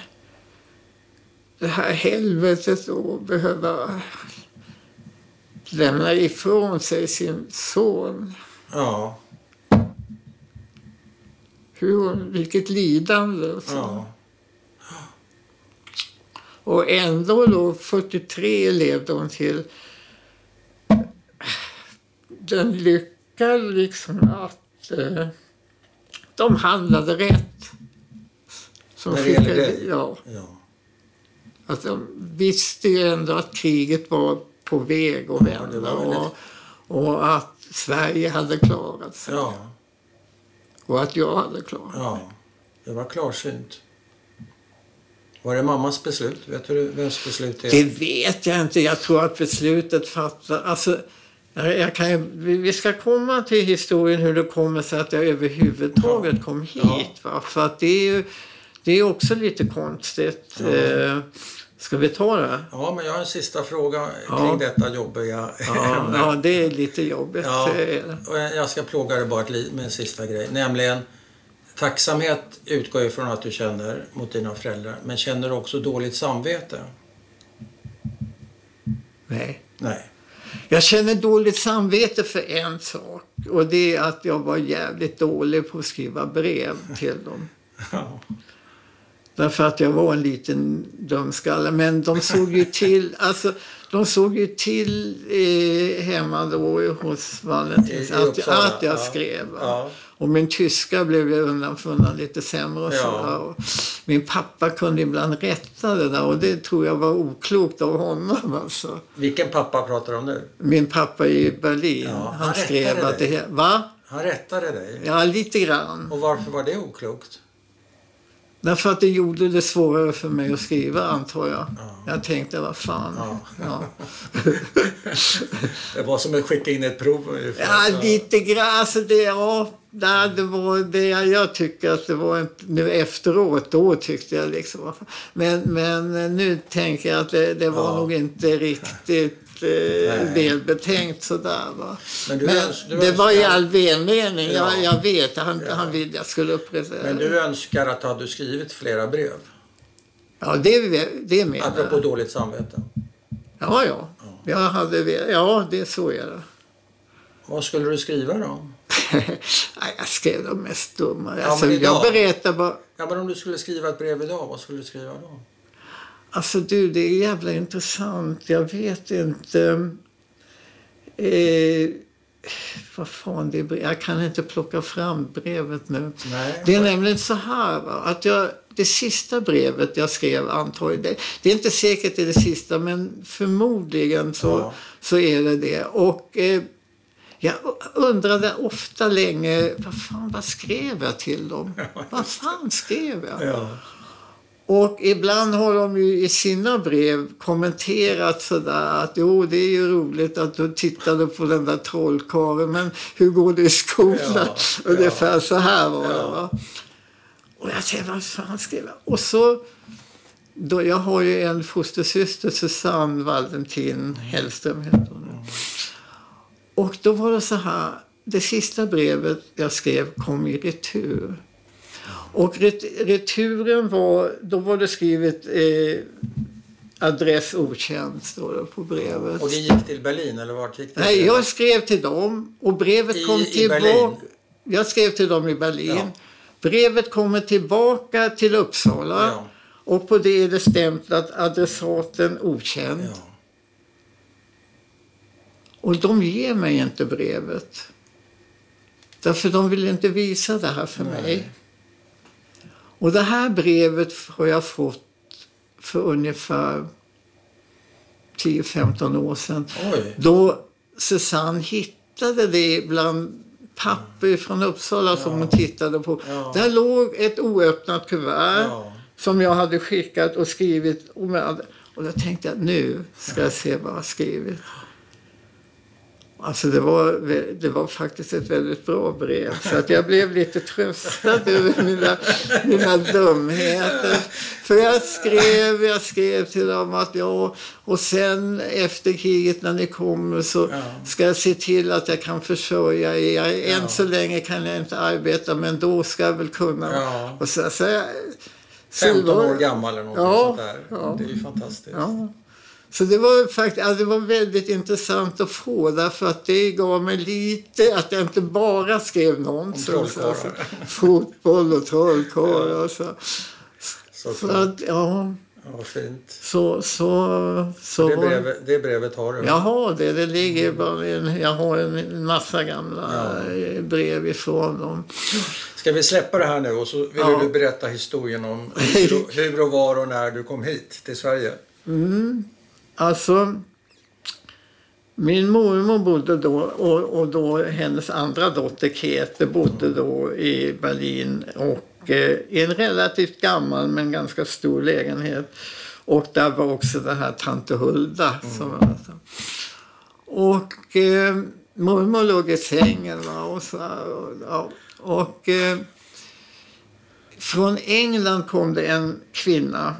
[SPEAKER 1] det här helvetet och behöva lämna ifrån sig sin son.
[SPEAKER 2] Ja,
[SPEAKER 1] Hur, vilket lidande. och så.
[SPEAKER 2] ja,
[SPEAKER 1] Och ändå då 43 levde hon till den lyckan liksom att eh, de handlade rätt. Som
[SPEAKER 2] När det gäller dig?
[SPEAKER 1] Ja,
[SPEAKER 2] ja.
[SPEAKER 1] att de visste ju ändå att kriget var på väg att
[SPEAKER 2] Ja,
[SPEAKER 1] vända
[SPEAKER 2] väldigt-
[SPEAKER 1] och, och att Sverige hade klarat sig
[SPEAKER 2] ja,
[SPEAKER 1] och att jag hade klarat
[SPEAKER 2] ja. Det var klarsynt. Var det mammas beslut? Vet du vems beslut det är?
[SPEAKER 1] Det vet jag inte. Jag tror att beslutet fattar... Alltså, jag kan, vi ska komma till historien hur det kommer sig att jag överhuvudtaget kom hit. Va? För att det är ju det är också lite konstigt.
[SPEAKER 2] Ja.
[SPEAKER 1] Eh, ska vi ta det?
[SPEAKER 2] Ja, men jag har en sista fråga
[SPEAKER 1] Ja.
[SPEAKER 2] kring detta jobbiga
[SPEAKER 1] Ja,
[SPEAKER 2] ämne.
[SPEAKER 1] ja det är lite jobbigt.
[SPEAKER 2] Ja. Och jag ska plåga dig bara med en sista grej. Nämligen tacksamhet utgår ju från att du känner mot dina föräldrar. Men känner du också dåligt samvete?
[SPEAKER 1] Nej.
[SPEAKER 2] Nej.
[SPEAKER 1] Jag känner dåligt samvete för en sak. Och det är att jag var jävligt dålig på att skriva brev till dem.
[SPEAKER 2] Ja.
[SPEAKER 1] Därför att jag var en liten dumskalle. Men de såg ju till, alltså, de såg ju till eh, hemma då hos Valentins
[SPEAKER 2] I- i
[SPEAKER 1] att, att jag
[SPEAKER 2] ja.
[SPEAKER 1] skrev.
[SPEAKER 2] Ja.
[SPEAKER 1] Och min tyska blev ju undan för undan lite sämre. Och
[SPEAKER 2] Ja.
[SPEAKER 1] så, och min pappa kunde ibland rätta det där och det tror jag var oklokt av honom. Alltså.
[SPEAKER 2] Vilken pappa pratar du om nu?
[SPEAKER 1] Min pappa i Berlin,
[SPEAKER 2] Ja,
[SPEAKER 1] han,
[SPEAKER 2] han
[SPEAKER 1] skrev att det... Va?
[SPEAKER 2] Han rättade dig.
[SPEAKER 1] Ja, lite grann.
[SPEAKER 2] Och varför var det oklokt?
[SPEAKER 1] Därför att det gjorde det svårare för mig att skriva, antar jag.
[SPEAKER 2] Ja.
[SPEAKER 1] Jag tänkte, vad fan.
[SPEAKER 2] Ja.
[SPEAKER 1] Ja.
[SPEAKER 2] Det var som att skicka in ett prov ungefär.
[SPEAKER 1] Ja, lite grann. Alltså det, ja, det var det jag tycker att det var inte, nu efteråt, då tyckte jag liksom. Men, men nu tänker jag att det, det var nog inte riktigt eh, välbetänkt sådär va.
[SPEAKER 2] Men du
[SPEAKER 1] Men
[SPEAKER 2] du
[SPEAKER 1] det var i all välmening,
[SPEAKER 2] Ja.
[SPEAKER 1] jag, jag vet. Han,
[SPEAKER 2] Ja.
[SPEAKER 1] han ville jag skulle upprätta
[SPEAKER 2] Men du önskar att du hade skrivit flera brev?
[SPEAKER 1] Ja, det, det menar
[SPEAKER 2] Apropå
[SPEAKER 1] jag.
[SPEAKER 2] dåligt samvete.
[SPEAKER 1] Ja, ja. Jag hade, ja, det är så är det.
[SPEAKER 2] Vad skulle du skriva då?
[SPEAKER 1] Jag skrev de mest dumma.
[SPEAKER 2] Ja,
[SPEAKER 1] alltså, jag berättar bara...
[SPEAKER 2] Ja, men om du skulle skriva ett brev idag, vad skulle du skriva då?
[SPEAKER 1] Alltså du, det är jävla intressant. Jag vet inte... Eh, vad fan det är, Jag kan inte plocka fram brevet nu.
[SPEAKER 2] Nej.
[SPEAKER 1] Det är nämligen så här va, att jag, det sista brevet jag skrev antagligen, det, det är inte säkert det är det sista men förmodligen så,
[SPEAKER 2] Ja.
[SPEAKER 1] så är det det. Och eh, jag undrade ofta länge, vad fan vad skrev jag till dem? Vad fan skrev jag?
[SPEAKER 2] Ja.
[SPEAKER 1] Och ibland har de i sina brev kommenterat sådär att jo, det är ju roligt att du tittade på den där trollkarlen, men hur går det i skolan?
[SPEAKER 2] Ja,
[SPEAKER 1] Ungefär så här var det.
[SPEAKER 2] Ja.
[SPEAKER 1] Va? Och jag tänkte, vad fan skrev jag? Och så, då, jag har ju en fostersyster, Susanne Valentin Hellström heter hon. Och då var det så här, det sista brevet jag skrev kom i retur. Och ret, returen var, då var det skrivet eh, adress okänd står det på brevet.
[SPEAKER 2] Och det gick till Berlin eller vart gick det?
[SPEAKER 1] Nej, jag skrev till dem och brevet
[SPEAKER 2] I-
[SPEAKER 1] kom tillbaka. Jag skrev till dem i Berlin.
[SPEAKER 2] Ja.
[SPEAKER 1] Brevet kommer tillbaka till Uppsala
[SPEAKER 2] Ja.
[SPEAKER 1] och på det är det stämplat adressaten okänd.
[SPEAKER 2] Ja.
[SPEAKER 1] Och de ger mig inte brevet. Därför de vill inte visa det här för
[SPEAKER 2] Nej.
[SPEAKER 1] mig. Och det här brevet har jag fått för ungefär 10-15 år sedan.
[SPEAKER 2] Oj.
[SPEAKER 1] Då Susanne hittade det bland papper från Uppsala som hon tittade på.
[SPEAKER 2] Ja.
[SPEAKER 1] Där låg ett oöppnat kuvert
[SPEAKER 2] Ja.
[SPEAKER 1] som jag hade skickat och skrivit. Och, med, och då tänkte jag nu ska jag se vad jag har skrivit. Alltså det var, det var faktiskt ett väldigt bra brev. Så att jag blev lite tröstad över mina, mina dumheter. För jag skrev, jag skrev till dem att ja, och sen efter kriget när ni kommer så ska jag se till att jag kan försörja er. Än så länge kan jag inte arbeta men då ska jag väl kunna.
[SPEAKER 2] Ja.
[SPEAKER 1] Och så, så, jag- så det
[SPEAKER 2] 15
[SPEAKER 1] var-
[SPEAKER 2] år gammal eller något
[SPEAKER 1] Ja,
[SPEAKER 2] sånt där.
[SPEAKER 1] ja.
[SPEAKER 2] Det är ju fantastiskt.
[SPEAKER 1] Ja. Så det var faktiskt ja, det var väldigt intressant att få därför att det gav mig lite, att jag inte bara skrev nonsens. Alltså, fotboll och trollkarlar. och Så.
[SPEAKER 2] Så,
[SPEAKER 1] att, ja,
[SPEAKER 2] ja, fint.
[SPEAKER 1] så, så, så
[SPEAKER 2] Det brevet, det brevet har du?
[SPEAKER 1] Jag har det. Det ligger bara en, jag har en massa gamla eh, brev ifrån dem.
[SPEAKER 2] Ska vi släppa det här nu och så vill
[SPEAKER 1] Ja.
[SPEAKER 2] du berätta historien om hur, och- hur och var och när du kom hit till Sverige?
[SPEAKER 1] Alltså, min mormor bodde då och, och då hennes andra dotter Kete bodde då i Berlin och eh, i en relativt gammal men ganska stor lägenhet. Och där var också det här Tante Hulda. Som var, och eh, mormor låg i sängen va, och så och, ja, och eh, från England kom det en kvinna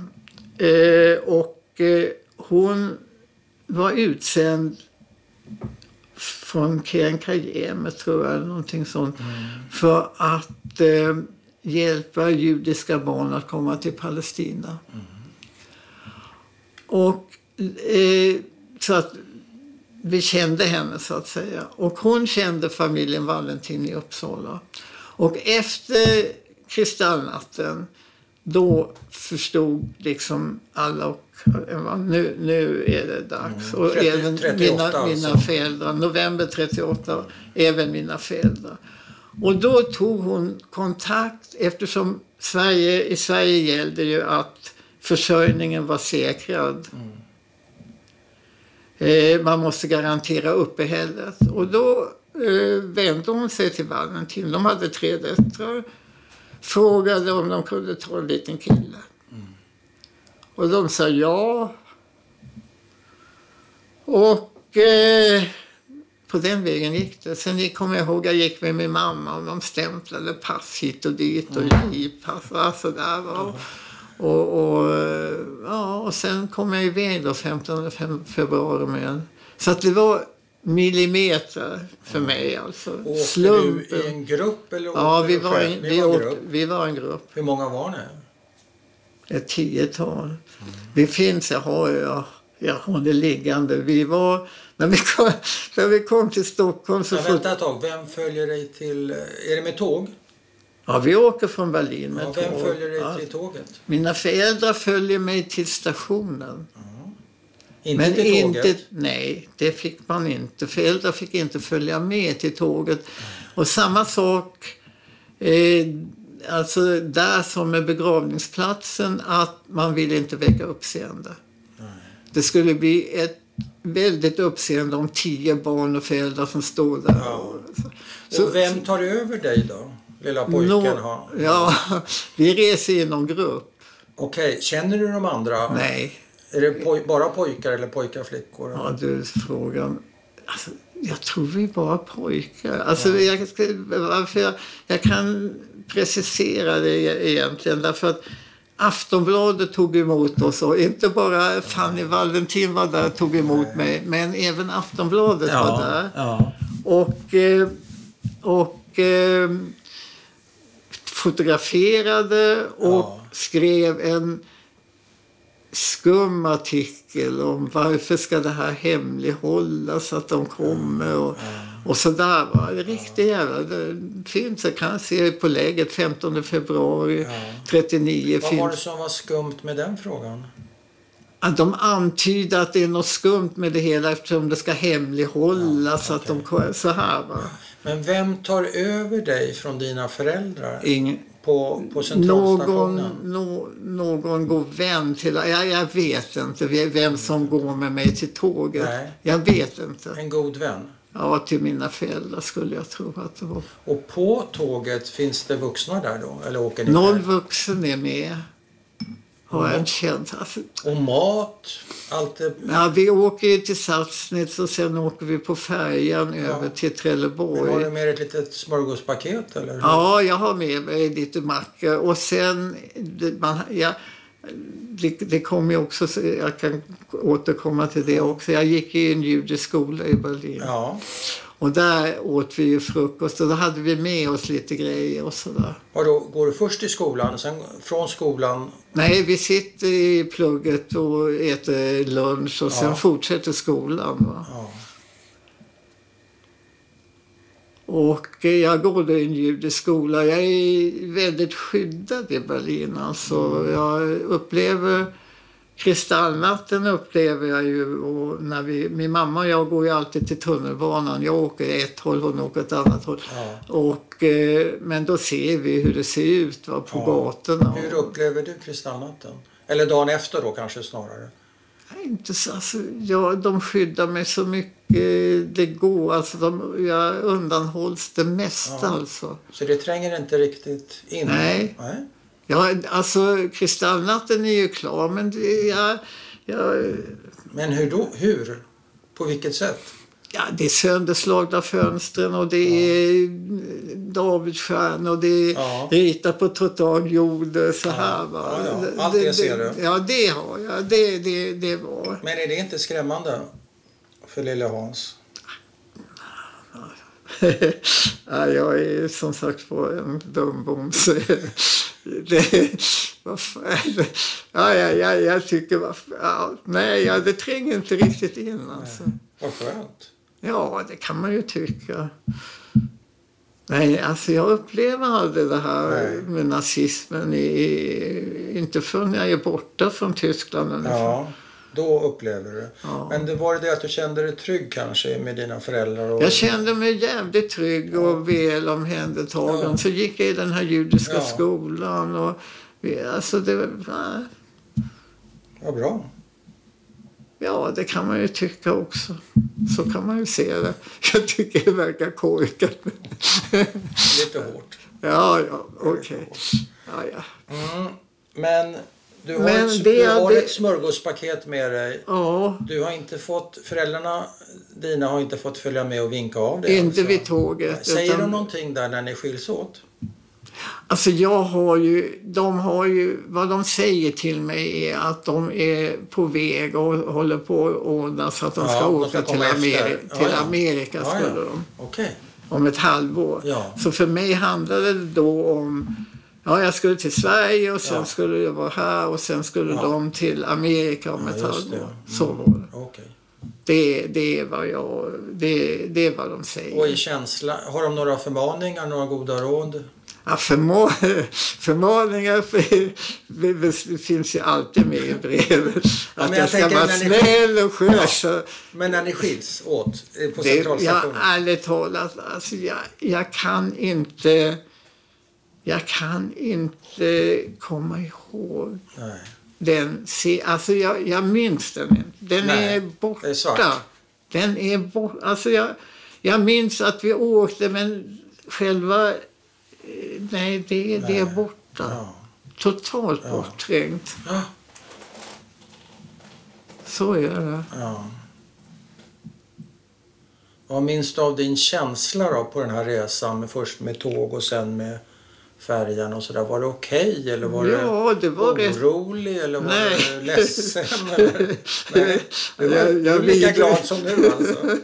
[SPEAKER 1] eh, och eh, hon var utsänd från Kenkajeme, tror jag, någonting sånt, för att eh, hjälpa judiska barn att komma till Palestina. Och eh, så att vi kände henne så att säga. Och hon kände familjen Valentin i Uppsala. Och efter kristallnatten då förstod liksom alla och nu, nu är det dags.
[SPEAKER 2] Mm.
[SPEAKER 1] Och
[SPEAKER 2] 30
[SPEAKER 1] även
[SPEAKER 2] 38
[SPEAKER 1] mina, mina
[SPEAKER 2] alltså.
[SPEAKER 1] föräldrar, november 38, även mina föräldrar. Och då tog hon kontakt eftersom Sverige, i Sverige gällde ju att försörjningen var säkrad. Eh, man måste garantera uppehället. Och då eh, vände hon sig till Valentin. De hade tre döttrar. Frågade om de kunde ta en liten kille. Och de sa ja. Och eh, på den vägen gick det. Sen kommer jag ihåg jag gick med min mamma och de stämplade pass hit och dit och livpass. Alltså där var. Och, och, eh, ja, och sen kom jag iväg då 15 fem- februari med en. Så att det var millimeter för mig alltså.
[SPEAKER 2] Åkte du i
[SPEAKER 1] Slumpen.
[SPEAKER 2] en grupp eller
[SPEAKER 1] Ja, vi var, en, vi, åkte,
[SPEAKER 2] grupp.
[SPEAKER 1] vi var en grupp.
[SPEAKER 2] Hur många var ni?
[SPEAKER 1] Ett tiotal. Det finns, jag har, jag, jag har det liggande. Vi var, när vi kom, när vi kom till Stockholm så
[SPEAKER 2] Men vänta ett tag, vem följer dig till... Är det med tåg?
[SPEAKER 1] Ja, vi åker från Berlin med
[SPEAKER 2] Ja, vem
[SPEAKER 1] tåg.
[SPEAKER 2] följer dig
[SPEAKER 1] Ja.
[SPEAKER 2] till tåget?
[SPEAKER 1] Mina föräldrar följer mig till stationen.
[SPEAKER 2] Inte
[SPEAKER 1] Men
[SPEAKER 2] till tåget?
[SPEAKER 1] inte, nej, det fick man inte. Föräldrar fick inte följa med till tåget. Och samma sak, eh, alltså där som med begravningsplatsen, att man vill inte väcka uppseende. Det skulle bli ett väldigt uppseende om tio barn och föräldrar som står där.
[SPEAKER 2] Ja.
[SPEAKER 1] Så-
[SPEAKER 2] Och vem tar över dig då? Lilla pojken har...
[SPEAKER 1] Ja, vi reser i någon grupp.
[SPEAKER 2] Okej, känner du de andra?
[SPEAKER 1] Nej,
[SPEAKER 2] Är det poj- bara pojkar eller pojkar och flickor?
[SPEAKER 1] Ja, du frågar. Alltså, jag tror vi är bara pojkar. Alltså, jag, ska, varför jag, jag kan precisera det e- egentligen därför att Aftonbladet tog emot oss och inte bara Fanny Valentin var där och tog emot mig men även Aftonbladet var där.
[SPEAKER 2] ja.
[SPEAKER 1] Och, eh, och eh, fotograferade och
[SPEAKER 2] Ja.
[SPEAKER 1] skrev en skum artikel om varför ska det här hemlighållas att de kommer och, och sådär. Va? Riktigt jävla det finns. Jag kan se på läget 15 februari 39
[SPEAKER 2] Vad var det som var skumt med den frågan?
[SPEAKER 1] Att de antyder att det är något skumt med det hela eftersom det ska hemlighållas. att de, så här va.
[SPEAKER 2] Men vem tar över dig från dina föräldrar
[SPEAKER 1] Ingen,
[SPEAKER 2] på, på
[SPEAKER 1] någon, no, någon god vän till... Jag, jag vet inte vem som går med mig till tåget.
[SPEAKER 2] Nej.
[SPEAKER 1] Jag vet inte.
[SPEAKER 2] En god vän.
[SPEAKER 1] Ja, till mina föräldrar skulle jag tro att det var.
[SPEAKER 2] Och på tåget finns det vuxna där då? Eller åker ni
[SPEAKER 1] Noll
[SPEAKER 2] själv?
[SPEAKER 1] vuxen är med. Har jag en känsla. Alltså,
[SPEAKER 2] Och mat? Allt det...
[SPEAKER 1] ja, vi åker ju till Sassnitz och sen åker vi på färjan över till
[SPEAKER 2] Har
[SPEAKER 1] Trelleborg.
[SPEAKER 2] du med ett litet smörgåspaket eller?
[SPEAKER 1] Ja, jag har med mig lite mackor. Och sen, man, ja, det, det kommer ju också, så jag kan återkomma till det också. Jag gick i en judisk skola i Berlin.
[SPEAKER 2] Ja.
[SPEAKER 1] Och där åt vi ju frukost och då hade vi med oss lite grejer och sådär.
[SPEAKER 2] Och då går du först till skolan, sen från skolan...
[SPEAKER 1] Nej, vi sitter i plugget och äter lunch och sen
[SPEAKER 2] Ja.
[SPEAKER 1] fortsätter skolan. Va?
[SPEAKER 2] Ja.
[SPEAKER 1] Och eh, jag går då i en judisk skola. Jag är väldigt skyddad i Berlin. Alltså, jag upplever Kristallnatten upplever jag ju. Och när vi, min mamma och jag går ju alltid till tunnelbanan. Jag åker ett håll, hon åker ett annat håll.
[SPEAKER 2] Ja.
[SPEAKER 1] Och, eh, men då ser vi hur det ser ut va, på
[SPEAKER 2] Ja.
[SPEAKER 1] gatorna.
[SPEAKER 2] Hur upplever du kristallnatten? Eller dagen efter då kanske snarare?
[SPEAKER 1] Inte så, alltså, ja, de skyddar mig så mycket det går. Alltså, de, jag undanhålls det mesta.
[SPEAKER 2] Ja.
[SPEAKER 1] Alltså.
[SPEAKER 2] Så det tränger inte riktigt in?
[SPEAKER 1] Nej.
[SPEAKER 2] Nej.
[SPEAKER 1] Ja, alltså, kristallnatten är ju klar, men det, jag, jag,
[SPEAKER 2] Men hur då? Hur? På vilket sätt?
[SPEAKER 1] Ja, det är sönderslagna fönstren och det är Davidsstjärnor och det är
[SPEAKER 2] Ja.
[SPEAKER 1] ritat på total jord så här. Va?
[SPEAKER 2] Ja, ja. Allt det ser du.
[SPEAKER 1] Ja, det har jag. Det, det, det var.
[SPEAKER 2] Men är det inte skrämmande för lille Hans?
[SPEAKER 1] ja, jag är som sagt var en dumbom. så det, vad fan, ja, ja, ja, jag tycker... vad Ja, nej, ja, det tränger inte riktigt in. Alltså.
[SPEAKER 2] Vad skönt.
[SPEAKER 1] Ja, det kan man ju tycka. Nej, alltså jag upplever aldrig det här
[SPEAKER 2] Nej.
[SPEAKER 1] med nazismen. I, inte förrän jag är borta från Tyskland ungefär.
[SPEAKER 2] Ja, då upplever du.
[SPEAKER 1] Ja.
[SPEAKER 2] Men det var det att du kände dig trygg kanske med dina föräldrar? Och...
[SPEAKER 1] Jag kände mig jävligt trygg och väl omhändertagen.
[SPEAKER 2] Ja.
[SPEAKER 1] Så gick jag i den här judiska
[SPEAKER 2] Ja.
[SPEAKER 1] skolan. Och, alltså det, var-
[SPEAKER 2] Vad bra.
[SPEAKER 1] Ja, det kan man ju tycka också. Så kan man ju se det. Jag tycker det verkar korkat.
[SPEAKER 2] Lite hårt.
[SPEAKER 1] ja, ja, okej. Ja, ja.
[SPEAKER 2] Mm. Men du har,
[SPEAKER 1] Men
[SPEAKER 2] ett,
[SPEAKER 1] det-
[SPEAKER 2] du har
[SPEAKER 1] det-
[SPEAKER 2] ett smörgåspaket med dig.
[SPEAKER 1] ja,
[SPEAKER 2] Du har inte fått, föräldrarna dina har inte fått följa med och vinka av dig?
[SPEAKER 1] inte
[SPEAKER 2] alltså.
[SPEAKER 1] vid tåget.
[SPEAKER 2] Säger
[SPEAKER 1] utan-
[SPEAKER 2] de någonting där när ni skiljs åt?
[SPEAKER 1] Alltså jag har ju, de har ju, vad de säger till mig är att de är på väg och håller på att ordna så att de
[SPEAKER 2] Ja,
[SPEAKER 1] ska
[SPEAKER 2] de
[SPEAKER 1] åka
[SPEAKER 2] ska
[SPEAKER 1] till. Ameri-
[SPEAKER 2] Ja,
[SPEAKER 1] till
[SPEAKER 2] ja.
[SPEAKER 1] Amerika.
[SPEAKER 2] Ja,
[SPEAKER 1] skulle
[SPEAKER 2] ja.
[SPEAKER 1] de.
[SPEAKER 2] Okej.
[SPEAKER 1] Om ett halvår.
[SPEAKER 2] Ja.
[SPEAKER 1] Så för mig handlade det då om Ja, jag skulle till Sverige och sen
[SPEAKER 2] Ja.
[SPEAKER 1] skulle jag vara här och sen skulle
[SPEAKER 2] Ja.
[SPEAKER 1] de till Amerika om
[SPEAKER 2] Ja,
[SPEAKER 1] ett halvår. Så var det.
[SPEAKER 2] Okej.
[SPEAKER 1] Det, det, är vad jag, det, det är vad de säger.
[SPEAKER 2] Och i känsla, har de några förmaningar, några goda råd?
[SPEAKER 1] Ja, förma förmaningar för, finns ju alltid med i brevet. Att
[SPEAKER 2] men
[SPEAKER 1] jag, ska vara snäll och skötsam.
[SPEAKER 2] Men när ni skiljs åt eh, på centralstationen?
[SPEAKER 1] ärligt talat, alltså jag, jag kan inte... Jag kan inte komma ihåg
[SPEAKER 2] Nej.
[SPEAKER 1] den. Se, alltså jag, jag minns den inte. Den
[SPEAKER 2] Nej,
[SPEAKER 1] är borta.
[SPEAKER 2] är.
[SPEAKER 1] Den är borta. Alltså jag, jag minns att vi åkte, men själva... eh, Nej, det, det är
[SPEAKER 2] Nej.
[SPEAKER 1] borta.
[SPEAKER 2] Ja.
[SPEAKER 1] Totalt
[SPEAKER 2] Ja.
[SPEAKER 1] bortträngt.
[SPEAKER 2] Ja.
[SPEAKER 1] Så är det.
[SPEAKER 2] ja. Vad minns du av din känsla då på den här resan? Med, först med tåg och sen med färjan och sådär. Var det okej eller var
[SPEAKER 1] Ja, det var
[SPEAKER 2] orolig eller var
[SPEAKER 1] Nej.
[SPEAKER 2] du ledsen? Eller? Nej. Du var,
[SPEAKER 1] Jag- jag
[SPEAKER 2] lika glad som nu alltså?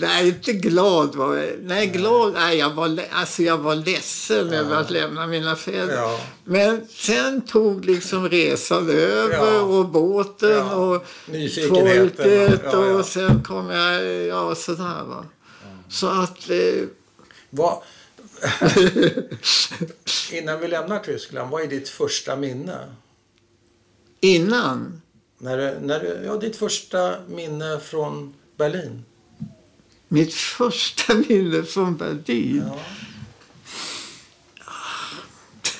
[SPEAKER 1] Nej, inte glad var jag. Nej, glad. Nej, jag var, alltså jag var ledsen över att lämna mina föräldrar.
[SPEAKER 2] Ja.
[SPEAKER 1] Men sen tog liksom resan över
[SPEAKER 2] Ja.
[SPEAKER 1] och båten
[SPEAKER 2] Ja.
[SPEAKER 1] och folket
[SPEAKER 2] Ja, ja.
[SPEAKER 1] och sen kom jag, ja sådär va. Så att, eh,
[SPEAKER 2] Vad, innan vi lämnar Tyskland, vad är ditt första minne?
[SPEAKER 1] innan,
[SPEAKER 2] När när ja, ditt första minne från Berlin?
[SPEAKER 1] Mitt första minne från Berlin.
[SPEAKER 2] Ja.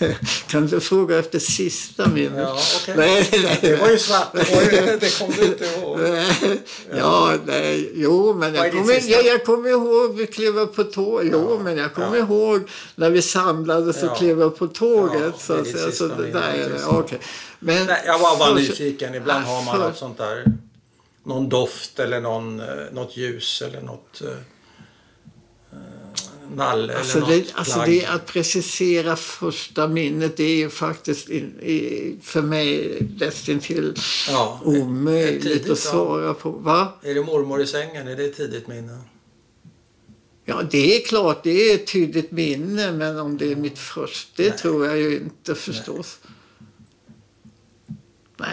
[SPEAKER 1] Kan du fråga efter sista minnet?
[SPEAKER 2] Ja, okej.
[SPEAKER 1] Nej, nej,
[SPEAKER 2] Det var ju svart. Det, var ju, det kom du inte ihåg.
[SPEAKER 1] Nej, ja, nej, jo, men jag kommer, jag, jag kommer ihåg vi klev upp på tåget. Jo,
[SPEAKER 2] Ja,
[SPEAKER 1] men jag kommer
[SPEAKER 2] ja.
[SPEAKER 1] ihåg när vi samlades och
[SPEAKER 2] Ja.
[SPEAKER 1] klev upp på tåget.
[SPEAKER 2] Ja,
[SPEAKER 1] så
[SPEAKER 2] det är ditt.
[SPEAKER 1] Så
[SPEAKER 2] sista minne.
[SPEAKER 1] Men
[SPEAKER 2] Nej, jag var bara nyfiken. Ibland har man något sånt där. Någon doft eller någon, eh, något ljus eller något eh, eh, nalle
[SPEAKER 1] Alltså,
[SPEAKER 2] eller
[SPEAKER 1] det, alltså det att precisera första minnet det är ju faktiskt in, i, för mig nästintill
[SPEAKER 2] ja,
[SPEAKER 1] omöjligt
[SPEAKER 2] tidigt,
[SPEAKER 1] att
[SPEAKER 2] ja.
[SPEAKER 1] svara på. Va?
[SPEAKER 2] Är det mormor i sängen? Är det ett tidigt minne?
[SPEAKER 1] Ja, det är klart, det är ett tydligt minne, men om det är mitt första, det
[SPEAKER 2] Nej.
[SPEAKER 1] tror jag ju inte förstås. Nej,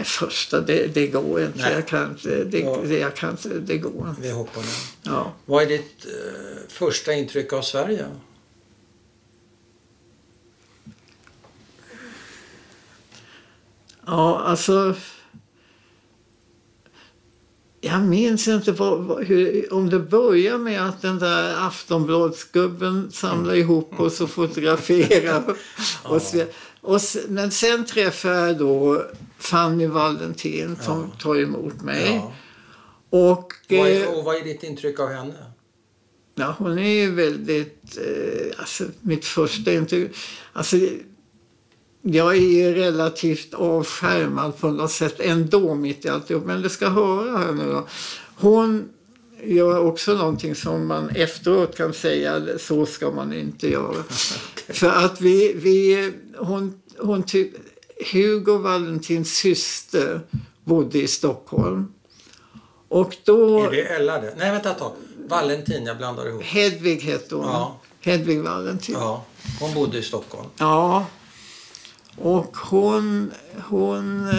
[SPEAKER 1] första, det, det går inte.
[SPEAKER 2] Nej.
[SPEAKER 1] Jag kan inte, det,
[SPEAKER 2] Ja.
[SPEAKER 1] det, jag kan inte, det går inte.
[SPEAKER 2] Vi hoppar nu.
[SPEAKER 1] Ja.
[SPEAKER 2] Vad är ditt eh, första intryck av Sverige?
[SPEAKER 1] ja, alltså... Jag minns inte vad, vad, hur, om det börjar med att den där Aftonbladsgubben samlar ihop oss och fotograferar. och så, och men sen träffar jag då Fanny Valentin som tar emot mig.
[SPEAKER 2] Ja.
[SPEAKER 1] Och,
[SPEAKER 2] Vad
[SPEAKER 1] eh,
[SPEAKER 2] är, och vad är ditt intryck av henne?
[SPEAKER 1] ja, hon är ju väldigt... Eh, alltså, mitt första intryck... Alltså, jag är ju relativt avskärmad på något sätt ändå mitt i alltihop. Men du ska höra här nu då. Hon gör också någonting som man efteråt kan säga så ska man inte göra. För att vi... vi hon, hon ty, Hugo Valentins syster bodde i Stockholm. Och då...
[SPEAKER 2] Är det Ella det? Nej, vänta ett tag. Valentin, jag blandar ihop.
[SPEAKER 1] Hedvig hette hon.
[SPEAKER 2] Ja.
[SPEAKER 1] Hedvig Valentin.
[SPEAKER 2] Ja, hon bodde i Stockholm.
[SPEAKER 1] Ja. Och hon... hon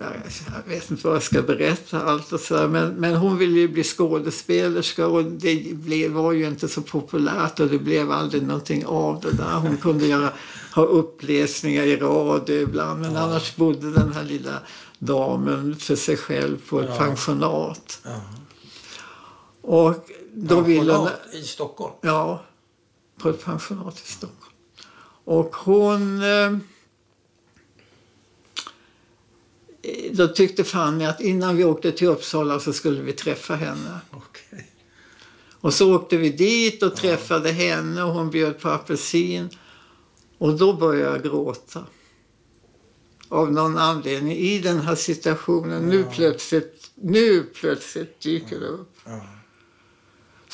[SPEAKER 1] jag vet inte vad jag ska berätta allt och så men, men hon ville ju bli skådespelerska och det blev, var ju inte så populärt och det blev aldrig någonting av det där. Hon kunde göra, ha uppläsningar i radio ibland men annars bodde den här lilla damen för sig själv på ett
[SPEAKER 2] Ja.
[SPEAKER 1] pensionat.
[SPEAKER 2] Ja.
[SPEAKER 1] Och då ville hon...
[SPEAKER 2] Pensionat i Stockholm.
[SPEAKER 1] Ja, på ett pensionat i Stockholm. Och hon... Eh, då tyckte Fanny att innan vi åkte till Uppsala så skulle vi träffa henne.
[SPEAKER 2] Okej.
[SPEAKER 1] Och så åkte vi dit och träffade henne och hon bjöd på apelsin. Och då började jag gråta. Av någon anledning i den här situationen. Nu plötsligt, nu plötsligt dyker det upp.
[SPEAKER 2] Ja.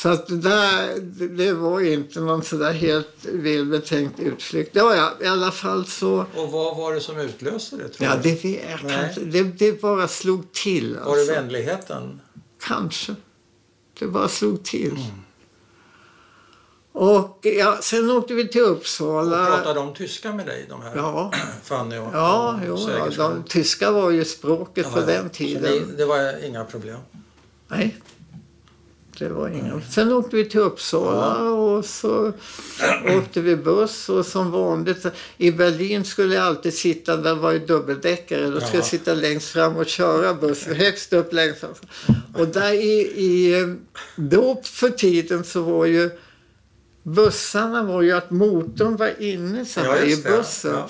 [SPEAKER 1] Så att det där, det- det var inte någon sådär helt välbetänkt utflykt. Ja, ja, i alla fall så...
[SPEAKER 2] Och vad var det som utlöste det, tror
[SPEAKER 1] Ja,
[SPEAKER 2] du?
[SPEAKER 1] det, vet jag inte- det, det bara slog till.
[SPEAKER 2] Var det
[SPEAKER 1] Alltså.
[SPEAKER 2] vänligheten?
[SPEAKER 1] Kanske. Det bara slog till.
[SPEAKER 2] Mm.
[SPEAKER 1] Och ja, sen åkte vi till
[SPEAKER 2] Och
[SPEAKER 1] Uppsala.
[SPEAKER 2] pratade de tyska med dig, de här
[SPEAKER 1] Ja,
[SPEAKER 2] Fanny och
[SPEAKER 1] ja,
[SPEAKER 2] och
[SPEAKER 1] jo, ja de, tyska var ju språket på
[SPEAKER 2] Ja, ja.
[SPEAKER 1] den tiden.
[SPEAKER 2] ni, det var inga problem?
[SPEAKER 1] Nej, det var inga. Sen åkte vi till Uppsala och så åkte vi buss och som vanligt i Berlin skulle jag alltid sitta, där var ju dubbeldäckare, då skulle jag
[SPEAKER 2] Ja.
[SPEAKER 1] sitta längst fram och köra bussen högst upp längst fram. Och där i, i, då för tiden så var ju bussarna var ju att motorn var inne så
[SPEAKER 2] Ja,
[SPEAKER 1] här i
[SPEAKER 2] just det.
[SPEAKER 1] bussen.
[SPEAKER 2] Ja.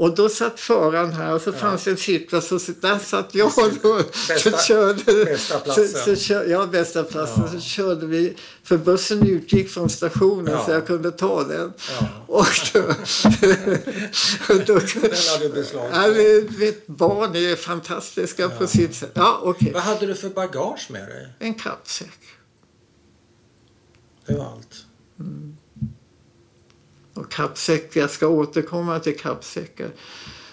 [SPEAKER 1] Och då satt föraren här och så fanns det en sittplats och så där satt jag då.
[SPEAKER 2] Bästa-
[SPEAKER 1] så körde,
[SPEAKER 2] bästa
[SPEAKER 1] så,
[SPEAKER 2] platsen.
[SPEAKER 1] så kör, ja, bästa platsen.
[SPEAKER 2] Ja.
[SPEAKER 1] Så körde vi, för bussen utgick från stationen
[SPEAKER 2] Ja.
[SPEAKER 1] så jag kunde ta den.
[SPEAKER 2] Ja.
[SPEAKER 1] Och då, då,
[SPEAKER 2] Den hade du beslag
[SPEAKER 1] ja, vet, barn är fantastiska på sitt sätt. Ja, okej.
[SPEAKER 2] Vad hade du för bagage med dig?
[SPEAKER 1] En kappsäck.
[SPEAKER 2] Det var allt.
[SPEAKER 1] Och kappsäck, jag ska återkomma till kappsäckar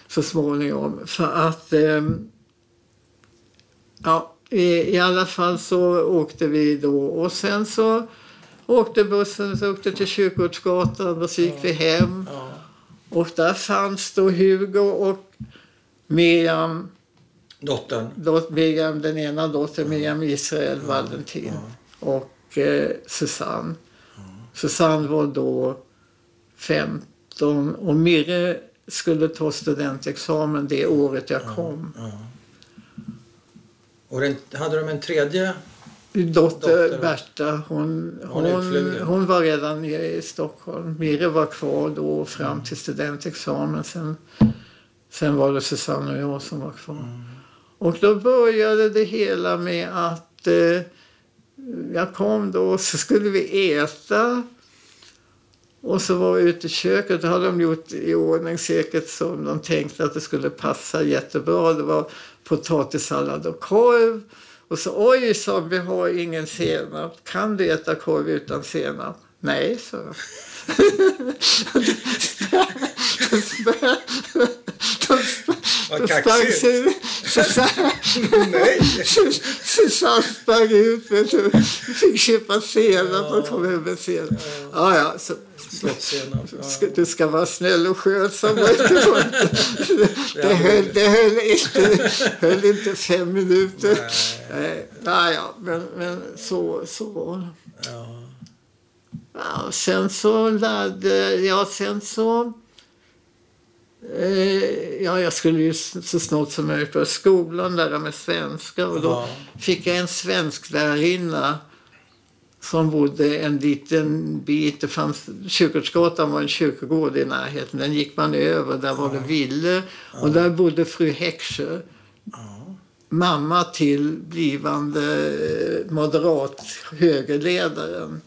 [SPEAKER 1] så småningom. För att... ehm, ja, i, i alla fall så åkte vi då och sen så åkte bussen så åkte till Kyrkogårdsgatan och så gick vi hem. Och där fanns då Hugo och Miriam,
[SPEAKER 2] Dottern.
[SPEAKER 1] dot- Miriam den ena dottern, Miriam Israel Valentin och eh, Susanne. Susanne var då 15 och Mirre skulle ta studentexamen det året jag kom.
[SPEAKER 2] Ja. Och den, hade de en tredje?
[SPEAKER 1] Dotter,
[SPEAKER 2] Dotter.
[SPEAKER 1] Berta, hon,
[SPEAKER 2] Hon
[SPEAKER 1] hon, hon var redan nere i Stockholm. Mirre var kvar då fram till studentexamen. Sen, sen var det Susanne och jag som var kvar. Och då började det hela med att eh, jag kom då och så skulle vi äta. Och så var vi ute i köket. Då hade de gjort i ordning säkert som de tänkte att det skulle passa jättebra. Det var potatissallad och korv. Och så oj, sa vi har ingen senap. Kan du äta korv utan senap? Nej, så.
[SPEAKER 2] Vad kaxigt.
[SPEAKER 1] Su- Susanne sprang ut. Vet du. Fick köpa senap och kom hem med senap. Ja, ja, så,
[SPEAKER 2] Ja.
[SPEAKER 1] ska, du ska vara snäll och skötsam. Det höll, det höll, inte, höll inte fem minuter. Nej, nej ja, men, men så, så var det.
[SPEAKER 2] Ja.
[SPEAKER 1] Ja, sen så lärde jag, sen så... Eh, ja, jag skulle ju så snart som möjligt börja skolan, lära mig svenska. Och då
[SPEAKER 2] Ja.
[SPEAKER 1] fick jag en svensklärarinna som bodde en liten bit. Det fanns, Kyrkogårdsgatan var en kyrkogård i närheten. Den gick man över. Där var det villor. Och där bodde fru Häcksjö. Mamma till blivande eh, moderat högerledaren.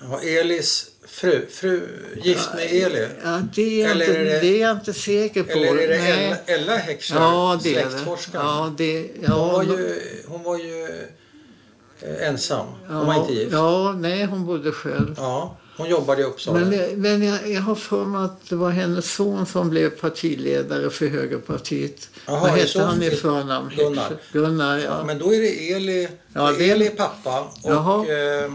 [SPEAKER 2] Ja, Elis fru, fru gift med Eli?
[SPEAKER 1] Ja, det är,
[SPEAKER 2] Eller
[SPEAKER 1] inte,
[SPEAKER 2] är det-
[SPEAKER 1] det... är jag inte säker på.
[SPEAKER 2] Eller är det
[SPEAKER 1] Nej.
[SPEAKER 2] Ella, Ella Heckscher,
[SPEAKER 1] Ja, det
[SPEAKER 2] släktforskaren?
[SPEAKER 1] Ja, det,
[SPEAKER 2] hon,
[SPEAKER 1] ja,
[SPEAKER 2] var
[SPEAKER 1] då-
[SPEAKER 2] ju, hon var ju eh, ensam. Hon
[SPEAKER 1] ja,
[SPEAKER 2] var inte gift.
[SPEAKER 1] Ja, nej, hon bodde själv.
[SPEAKER 2] Ja, hon jobbade i Uppsala.
[SPEAKER 1] Men, jag- men jag, jag har för mig att det var hennes son som blev partiledare för Högerpartiet.
[SPEAKER 2] Jaha,
[SPEAKER 1] Vad hette han i förnamn?
[SPEAKER 2] Gunnar.
[SPEAKER 1] Gunnar, ja.
[SPEAKER 2] Men då är det Eli,
[SPEAKER 1] Ja, det-
[SPEAKER 2] Eli pappa och eh,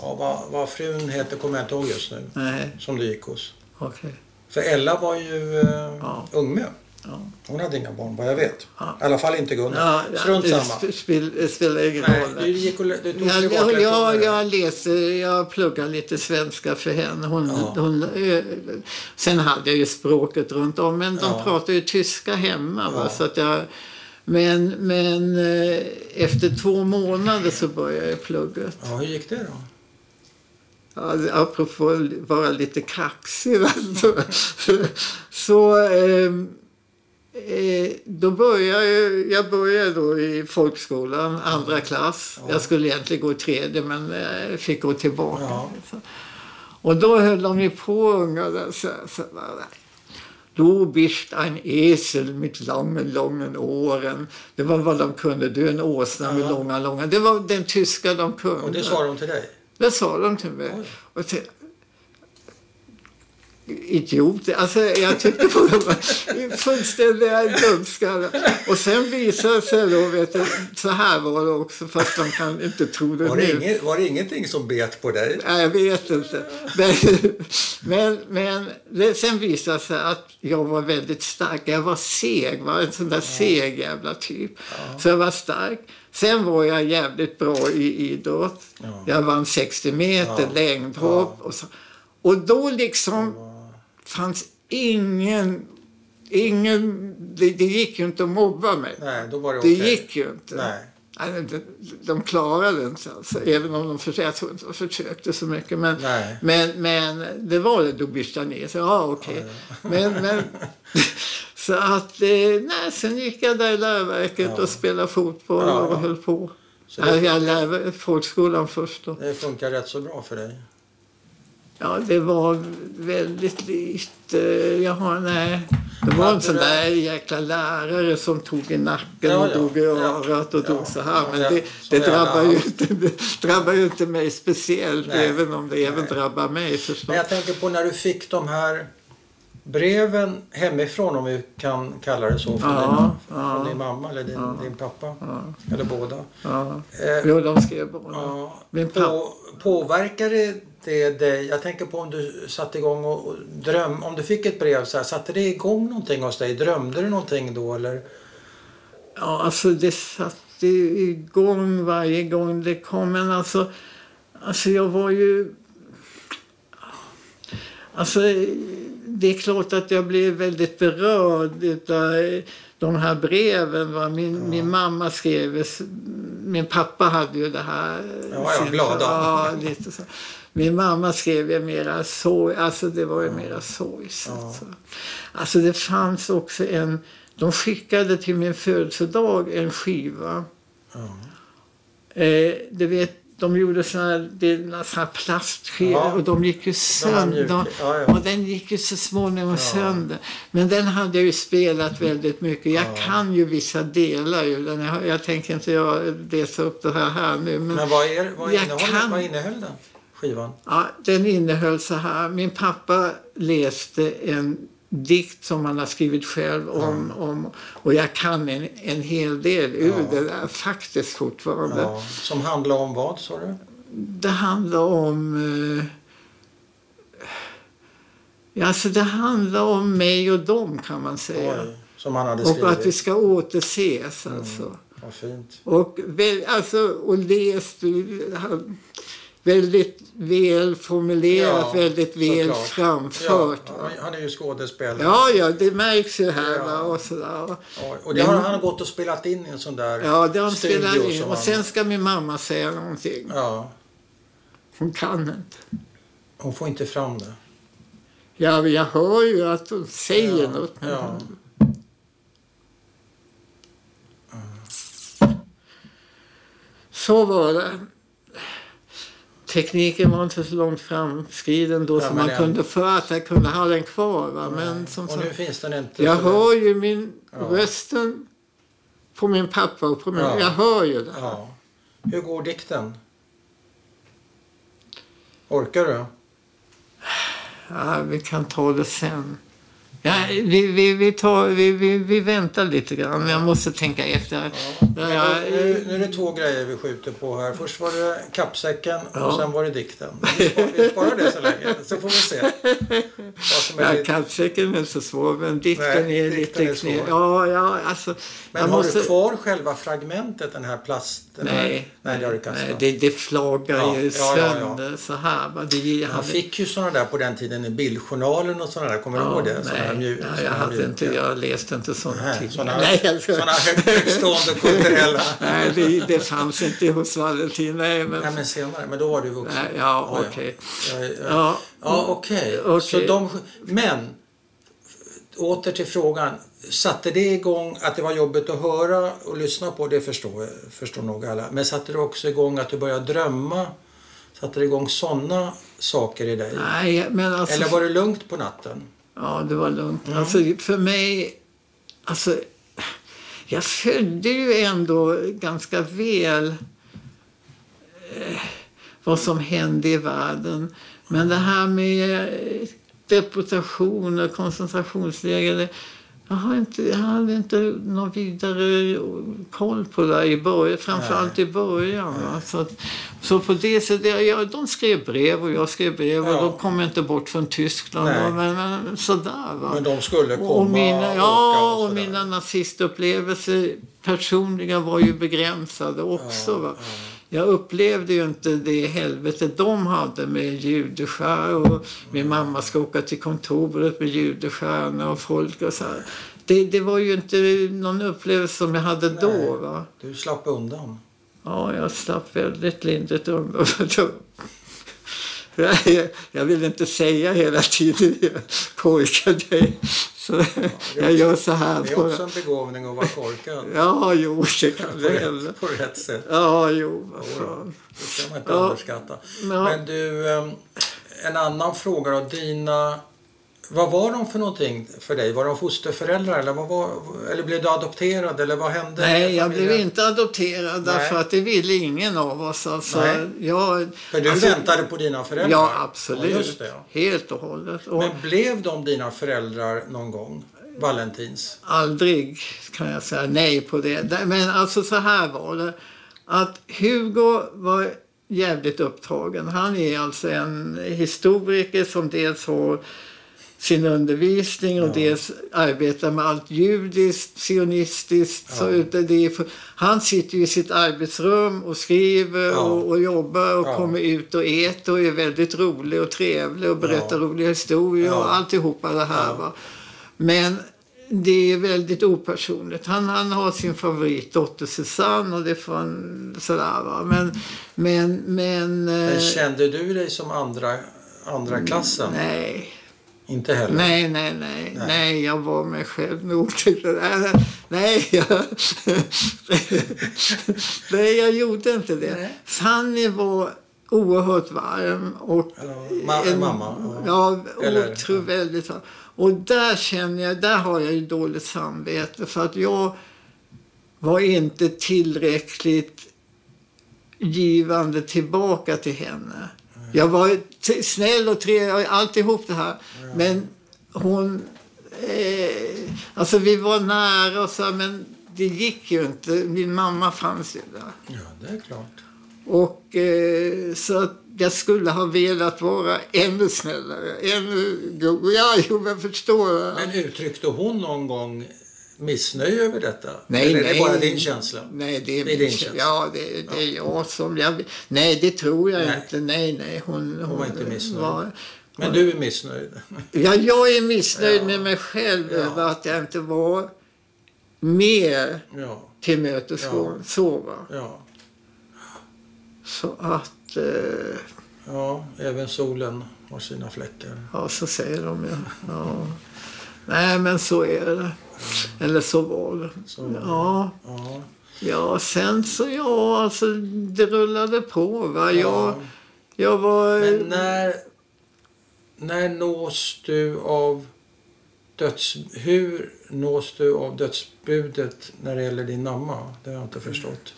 [SPEAKER 2] ja, vad, vad frun heter kommer jag inte ihåg just nu.
[SPEAKER 1] Nej,
[SPEAKER 2] Som du gick hos.
[SPEAKER 1] okej.
[SPEAKER 2] För Ella var ju eh,
[SPEAKER 1] Ja.
[SPEAKER 2] ung med.
[SPEAKER 1] Ja.
[SPEAKER 2] Hon hade inga barn vad jag vet.
[SPEAKER 1] Ja.
[SPEAKER 2] I alla fall inte Gunnar.
[SPEAKER 1] Ja,
[SPEAKER 2] Strunt
[SPEAKER 1] det
[SPEAKER 2] samma.
[SPEAKER 1] sp- spel, det spelar ingen
[SPEAKER 2] Nej,
[SPEAKER 1] roll.
[SPEAKER 2] du, gick och, lä- du tog
[SPEAKER 1] Jag, jag, jag, jag läser, jag pluggar lite svenska för henne. Hon,
[SPEAKER 2] Ja.
[SPEAKER 1] hon, eh, sen hade jag ju språket runt om, men de
[SPEAKER 2] Ja.
[SPEAKER 1] pratar ju tyska hemma. Va? Så att jag, men men eh, efter två månader så började jag plugget.
[SPEAKER 2] Ja, hur gick det då?
[SPEAKER 1] Ja, apropå att vara lite kaxig. Så, så eh, då började jag, jag började då i folkskolan, andra klass.
[SPEAKER 2] Ja.
[SPEAKER 1] Jag skulle egentligen gå i tredje men eh, fick gå tillbaka.
[SPEAKER 2] Ja.
[SPEAKER 1] Och då höll de ju på ungarna så, så Du bist ein Esel mit lången, lången åren. Det var vad de kunde. Du är en åsna med
[SPEAKER 2] Ja.
[SPEAKER 1] långa, långa. Det var den tyska de kunde.
[SPEAKER 2] Och det sa de till dig?
[SPEAKER 1] Det sa de till mig.
[SPEAKER 2] Oj.
[SPEAKER 1] Och så, idiot. Alltså, jag tyckte på dem var fullständiga dumskallar. Och sen visade det sig då, vet du, så här var det också, fast de kan inte tro det
[SPEAKER 2] Var
[SPEAKER 1] nu.
[SPEAKER 2] det, inget, var det ingenting som bet på dig?
[SPEAKER 1] Nej, jag vet inte. Men, men, men det, sen visade det sig att jag var väldigt stark. Jag var seg, var en sån där seg jävla typ. Så jag var stark. Sen var jag jävligt bra i idrott.
[SPEAKER 2] Ja.
[SPEAKER 1] Jag vann 60 meter,
[SPEAKER 2] Ja.
[SPEAKER 1] längdhopp. Och, så. och då liksom fanns ingen... ingen det, det gick ju inte att mobba mig.
[SPEAKER 2] Nej, då var det
[SPEAKER 1] Det
[SPEAKER 2] okej.
[SPEAKER 1] gick ju inte.
[SPEAKER 2] Nej.
[SPEAKER 1] De, de klarade inte alltså, även om de försökte, de försökte så mycket. Men,
[SPEAKER 2] Nej.
[SPEAKER 1] men, men det var det, då bytte ner. Så ja, okej. Men, men, så att, eh, nej, sen gick jag där i läroverket
[SPEAKER 2] Ja.
[SPEAKER 1] och spelade fotboll
[SPEAKER 2] Ja.
[SPEAKER 1] och höll på.
[SPEAKER 2] Så det-
[SPEAKER 1] jag lärde folkskolan först då.
[SPEAKER 2] Det funkar rätt så bra för dig.
[SPEAKER 1] Ja, det var väldigt lite. Jag har, nej. Det var en sån där jäkla lärare som tog i nacken
[SPEAKER 2] Ja,
[SPEAKER 1] och drog i örat och
[SPEAKER 2] Ja.
[SPEAKER 1] drog så här. Men det, det, drabbar ju inte, det drabbar ju inte mig speciellt,
[SPEAKER 2] Nej.
[SPEAKER 1] även om det även
[SPEAKER 2] Nej.
[SPEAKER 1] drabbar mig förstås.
[SPEAKER 2] Men jag tänker på när du fick de här breven hemifrån, om vi kan kalla det så, från,
[SPEAKER 1] Ja,
[SPEAKER 2] dina,
[SPEAKER 1] ja.
[SPEAKER 2] från din mamma eller din, din pappa, eller båda.
[SPEAKER 1] ja.
[SPEAKER 2] Eh,
[SPEAKER 1] Jo, de skrev
[SPEAKER 2] ja,
[SPEAKER 1] Min pappa.
[SPEAKER 2] på, påverkade det dig? Jag tänker på om du satte igång och, och dröm, om du fick ett brev så här, satte det igång någonting hos dig? Drömde du någonting då eller?
[SPEAKER 1] Ja, alltså det satte igång varje gång det kom. Men alltså, alltså jag var ju... Alltså, det är klart att jag blev väldigt berörd av de här breven. Va? Min, min mamma skrev... Min pappa hade ju det här...
[SPEAKER 2] Ja, ja, glada.
[SPEAKER 1] Ja, lite så. Min mamma skrev ju mera sorg. Alltså det var ju mera sorgset.
[SPEAKER 2] Ja.
[SPEAKER 1] så. Alltså det fanns också en... De skickade till min födelsedag en skiva.
[SPEAKER 2] Ja.
[SPEAKER 1] Eh, du vet, de gjorde såna här, det är några såna här plastskivor
[SPEAKER 2] Ja.
[SPEAKER 1] och de gick ju sönder.
[SPEAKER 2] mjuka. Ja, ja.
[SPEAKER 1] Och den gick ju så småningom sönder. Men den hade jag ju spelat väldigt mycket. Jag
[SPEAKER 2] Ja.
[SPEAKER 1] kan ju vissa delar ur den. Jag, jag tänker inte jag läsa upp det här, här nu. Men,
[SPEAKER 2] Men vad, är, vad,
[SPEAKER 1] Jag
[SPEAKER 2] innehåller,
[SPEAKER 1] kan-
[SPEAKER 2] vad innehöll den skivan?
[SPEAKER 1] ja, den innehöll så här. Min pappa läste en dikt som han har skrivit själv om, om och jag kan en, en hel del ur
[SPEAKER 2] Ja.
[SPEAKER 1] det där faktiskt fortfarande.
[SPEAKER 2] Ja, som handlar om vad sa du?
[SPEAKER 1] Det handlar om... Eh, alltså det handlar om mig och dem kan man säga.
[SPEAKER 2] Oj, som han hade
[SPEAKER 1] och
[SPEAKER 2] skrivit.
[SPEAKER 1] att vi ska återses alltså.
[SPEAKER 2] Vad fint.
[SPEAKER 1] Och, väl, alltså, och läst väldigt väl formulerat,
[SPEAKER 2] Ja,
[SPEAKER 1] väldigt väl
[SPEAKER 2] såklart.
[SPEAKER 1] framfört.
[SPEAKER 2] Ja, han är ju skådespelare.
[SPEAKER 1] Ja, ja, det märks ju här.
[SPEAKER 2] Ja.
[SPEAKER 1] Och sådär.
[SPEAKER 2] Ja, och det har han gått och spelat in i en sån där
[SPEAKER 1] Ja, det har han spelat in. Och
[SPEAKER 2] han-
[SPEAKER 1] sen ska min mamma säga någonting.
[SPEAKER 2] Ja,
[SPEAKER 1] Hon kan inte.
[SPEAKER 2] hon får inte fram det.
[SPEAKER 1] Ja, jag hör ju att hon säger
[SPEAKER 2] Ja,
[SPEAKER 1] något. Men
[SPEAKER 2] ja.
[SPEAKER 1] Så var det. Tekniken var inte så långt framskriden då
[SPEAKER 2] Ja,
[SPEAKER 1] som
[SPEAKER 2] men
[SPEAKER 1] man
[SPEAKER 2] den-
[SPEAKER 1] kunde för att jag kunde ha den kvar. Va? Men som
[SPEAKER 2] och nu
[SPEAKER 1] sagt,
[SPEAKER 2] finns den inte.
[SPEAKER 1] jag
[SPEAKER 2] så-
[SPEAKER 1] hör ju min
[SPEAKER 2] Ja.
[SPEAKER 1] rösten på min pappa och på min...
[SPEAKER 2] Ja.
[SPEAKER 1] Jag hör ju det.
[SPEAKER 2] Ja. Hur går dikten? Orkar du?
[SPEAKER 1] Ja, vi kan ta det sen. Ja, vi, vi, vi, tar, vi, vi, vi väntar lite grann. Jag måste tänka efter.
[SPEAKER 2] Ja.
[SPEAKER 1] Ja,
[SPEAKER 2] nu, nu är det två grejer vi skjuter på här. Först var det kappsäcken och
[SPEAKER 1] Ja.
[SPEAKER 2] sen var det dikten. Vi sparar, vi sparar det så länge, så får vi se.
[SPEAKER 1] Ja,
[SPEAKER 2] ditt-
[SPEAKER 1] kappsäcken är inte så svår, men dikten
[SPEAKER 2] Nej,
[SPEAKER 1] är
[SPEAKER 2] dikten
[SPEAKER 1] lite knepig. Ja, ja, alltså...
[SPEAKER 2] Men har
[SPEAKER 1] måste-
[SPEAKER 2] du kvar själva fragmentet, den här plasten?
[SPEAKER 1] Nej,
[SPEAKER 2] nej du kastat.
[SPEAKER 1] nej det, det flagar
[SPEAKER 2] Ja,
[SPEAKER 1] ju sönder så här. Det,
[SPEAKER 2] Man
[SPEAKER 1] hade,
[SPEAKER 2] fick ju sådana där på den tiden i bildjournalen och sådana där. Kommer du ihåg det? Såna här
[SPEAKER 1] nej, jag, hade
[SPEAKER 2] mjuka.
[SPEAKER 1] inte, jag läste inte sånt.
[SPEAKER 2] Nej, såna,
[SPEAKER 1] nej, alltså,
[SPEAKER 2] såna hög, högstående kulturella...
[SPEAKER 1] nej det, det fanns inte hos Valentin. Nej, men,
[SPEAKER 2] Nej men senare, men då var du vuxen.
[SPEAKER 1] nej, ja, okej.
[SPEAKER 2] Ja, ja.
[SPEAKER 1] Ja,
[SPEAKER 2] Ja, okej.
[SPEAKER 1] Okej.
[SPEAKER 2] Så de, men, åter till frågan. Satte det igång att det var jobbigt att höra och lyssna på? Det förstår, förstår nog alla. Men satte det också igång att du började drömma? Satte det igång sådana saker i dig?
[SPEAKER 1] nej, men alltså...
[SPEAKER 2] Eller var det lugnt på natten?
[SPEAKER 1] Ja, det var lugnt. Alltså, för mig... Alltså, jag följde ju ändå ganska väl eh, vad som hände i världen. Men det här med eh, deportationer, koncentrationsläger... Jag, har inte, jag hade inte någon vidare koll på det i början, framförallt i början. Va? Så, så på det sättet, ja, de skrev brev och jag skrev brev
[SPEAKER 2] Ja.
[SPEAKER 1] och de kom inte bort från Tyskland. Va? Men, men sådär va.
[SPEAKER 2] Men de skulle komma
[SPEAKER 1] Och, mina, ja,
[SPEAKER 2] och
[SPEAKER 1] och mina nazistupplevelser personliga var ju begränsade också. Va? Jag upplevde ju inte det helvete de hade med judeskär och min mamma ska åka till kontoret med judestjärna och folk och så här. Det, det var ju inte någon upplevelse som jag hade då.
[SPEAKER 2] Nej.
[SPEAKER 1] Va?
[SPEAKER 2] Du slapp undan.
[SPEAKER 1] Ja, jag slapp väldigt lindrigt undan. Jag, jag vill inte säga hela tiden jag korkar dig. Så jag gör så här.
[SPEAKER 2] Det är också en begåvning att vara korkad.
[SPEAKER 1] ja, jo, det kan
[SPEAKER 2] på,
[SPEAKER 1] det hända.
[SPEAKER 2] på rätt sätt.
[SPEAKER 1] Ja, jo.
[SPEAKER 2] Det ska man inte
[SPEAKER 1] Ja.
[SPEAKER 2] underskatta. Men du, ehm, en annan fråga då. Dina vad var de för någonting för dig? Var de fosterföräldrar eller, vad var, eller blev du adopterad eller vad hände?
[SPEAKER 1] Nej, jag blev inte adopterad
[SPEAKER 2] Nej.
[SPEAKER 1] därför att det ville ingen av oss. Alltså,
[SPEAKER 2] Nej.
[SPEAKER 1] jag,
[SPEAKER 2] För du
[SPEAKER 1] alltså,
[SPEAKER 2] väntade på dina föräldrar?
[SPEAKER 1] Ja, absolut.
[SPEAKER 2] Ja, det, ja.
[SPEAKER 1] Helt och hållet. Och
[SPEAKER 2] Men blev de dina föräldrar någon gång? Valentins?
[SPEAKER 1] aldrig kan jag säga nej på det. Men alltså så här var det. Att Hugo var jävligt upptagen. Han är alltså en historiker som dels har sin undervisning och
[SPEAKER 2] Ja.
[SPEAKER 1] dels arbetar med allt judiskt, sionistiskt. Så
[SPEAKER 2] Ja.
[SPEAKER 1] det är han sitter i sitt arbetsrum och skriver
[SPEAKER 2] Ja.
[SPEAKER 1] och, och jobbar och kommer ut och äter och är väldigt rolig och trevlig och berättar roliga historier
[SPEAKER 2] Ja.
[SPEAKER 1] och alltihopa det här. Va? Men det är väldigt opersonligt. Han, han har sin favoritdotter Susanne och det får han sådär va. Men, men, men...
[SPEAKER 2] Men
[SPEAKER 1] eh,
[SPEAKER 2] kände du dig som andra, andra klassen?
[SPEAKER 1] Nej,
[SPEAKER 2] Inte heller?
[SPEAKER 1] nej, nej, nej,
[SPEAKER 2] Nej.
[SPEAKER 1] nej, jag var mig själv nog. Nej, nej, jag, nej, jag gjorde inte det.
[SPEAKER 2] Nej.
[SPEAKER 1] Fanny var oerhört varm och
[SPEAKER 2] ma- mamma, ja.
[SPEAKER 1] Ja, otro, väldigt varm. Och där känner jag, där har jag ju dåligt samvete för att jag var inte tillräckligt givande tillbaka till henne. Jag var snäll och trevlig, alltihop det här. Men hon... Eh, alltså vi var nära och så, men det gick ju inte. Min mamma fanns ju där.
[SPEAKER 2] Ja, det är klart.
[SPEAKER 1] Och eh, så att jag skulle ha velat vara ännu snällare, ännu Ja, jo, men förstår jag.
[SPEAKER 2] Men uttryckte hon någon gång missnöje över detta?
[SPEAKER 1] Nej,
[SPEAKER 2] Eller är det
[SPEAKER 1] nej.
[SPEAKER 2] bara din känsla?
[SPEAKER 1] Nej, det är,
[SPEAKER 2] Det är din känsla.
[SPEAKER 1] Ja, det, det är jag som... Jag, nej, det tror jag
[SPEAKER 2] Nej.
[SPEAKER 1] inte. Nej, nej. Hon, hon,
[SPEAKER 2] var inte missnöjd.
[SPEAKER 1] var-
[SPEAKER 2] Men du är missnöjd?
[SPEAKER 1] ja, jag är missnöjd
[SPEAKER 2] Ja.
[SPEAKER 1] med mig själv
[SPEAKER 2] Ja.
[SPEAKER 1] över att jag inte var mer
[SPEAKER 2] Ja,
[SPEAKER 1] tillmötesgående.
[SPEAKER 2] Ja.
[SPEAKER 1] Så, va.
[SPEAKER 2] ja.
[SPEAKER 1] Så att... Eh,
[SPEAKER 2] Ja, även solen har sina fläckar.
[SPEAKER 1] Ja, så säger de ja. ja. Nej, men så är det. Eller så var det.
[SPEAKER 2] Så var det.
[SPEAKER 1] Ja,
[SPEAKER 2] Ja.
[SPEAKER 1] ja, sen så ja, alltså det rullade på. Va? Jag,
[SPEAKER 2] Ja.
[SPEAKER 1] jag var...
[SPEAKER 2] Men när, när nås du av döds... Hur nås du av dödsbudet när det gäller din mamma? Det har jag inte förstått.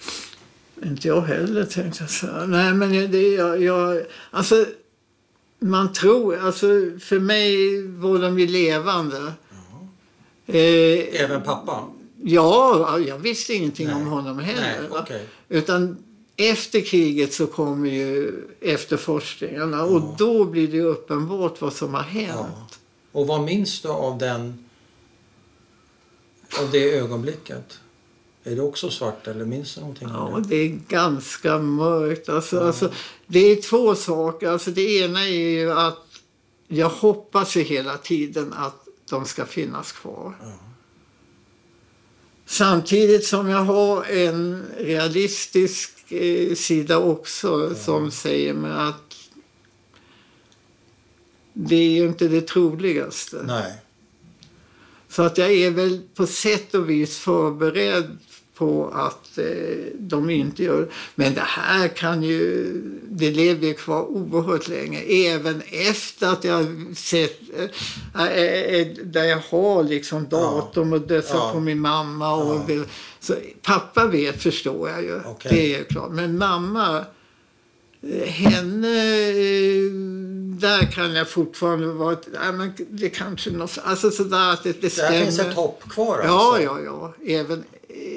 [SPEAKER 1] Inte jag heller tänkte jag säga. Nej, men det, jag, jag... Alltså, man tror... Alltså, för mig var de ju levande. Eh,
[SPEAKER 2] Även pappa?
[SPEAKER 1] Ja, jag visste ingenting
[SPEAKER 2] Nej.
[SPEAKER 1] om honom heller.
[SPEAKER 2] Nej, okej.
[SPEAKER 1] Utan efter kriget så kommer ju efterforskningarna och då blir det uppenbart vad som har hänt.
[SPEAKER 2] Ja. Och vad minns du av den... Av det ögonblicket? Är det också svart eller minns du någonting
[SPEAKER 1] Ja,
[SPEAKER 2] det?
[SPEAKER 1] det är ganska mörkt. Alltså, alltså, det är två saker. Alltså, det ena är ju att jag hoppas ju hela tiden att de ska finnas kvar.
[SPEAKER 2] Ja.
[SPEAKER 1] Samtidigt som jag har en realistisk eh, sida också som säger mig att det är ju inte det troligaste.
[SPEAKER 2] Nej.
[SPEAKER 1] Så att jag är väl på sätt och vis förberedd på att eh, de inte gör Men det här kan ju, det lever ju kvar oerhört länge. Även efter att jag sett, eh, eh, där jag har liksom datum och dödsat
[SPEAKER 2] Ja.
[SPEAKER 1] på min mamma. Och,
[SPEAKER 2] Ja.
[SPEAKER 1] så, pappa vet förstår jag ju,
[SPEAKER 2] Okej.
[SPEAKER 1] det är klart. Men mamma, eh, henne, eh, där kan jag fortfarande vara, nej, men det kanske något, alltså sådär att det, det
[SPEAKER 2] Där finns ett hopp kvar
[SPEAKER 1] Ja,
[SPEAKER 2] alltså.
[SPEAKER 1] ja, ja. Även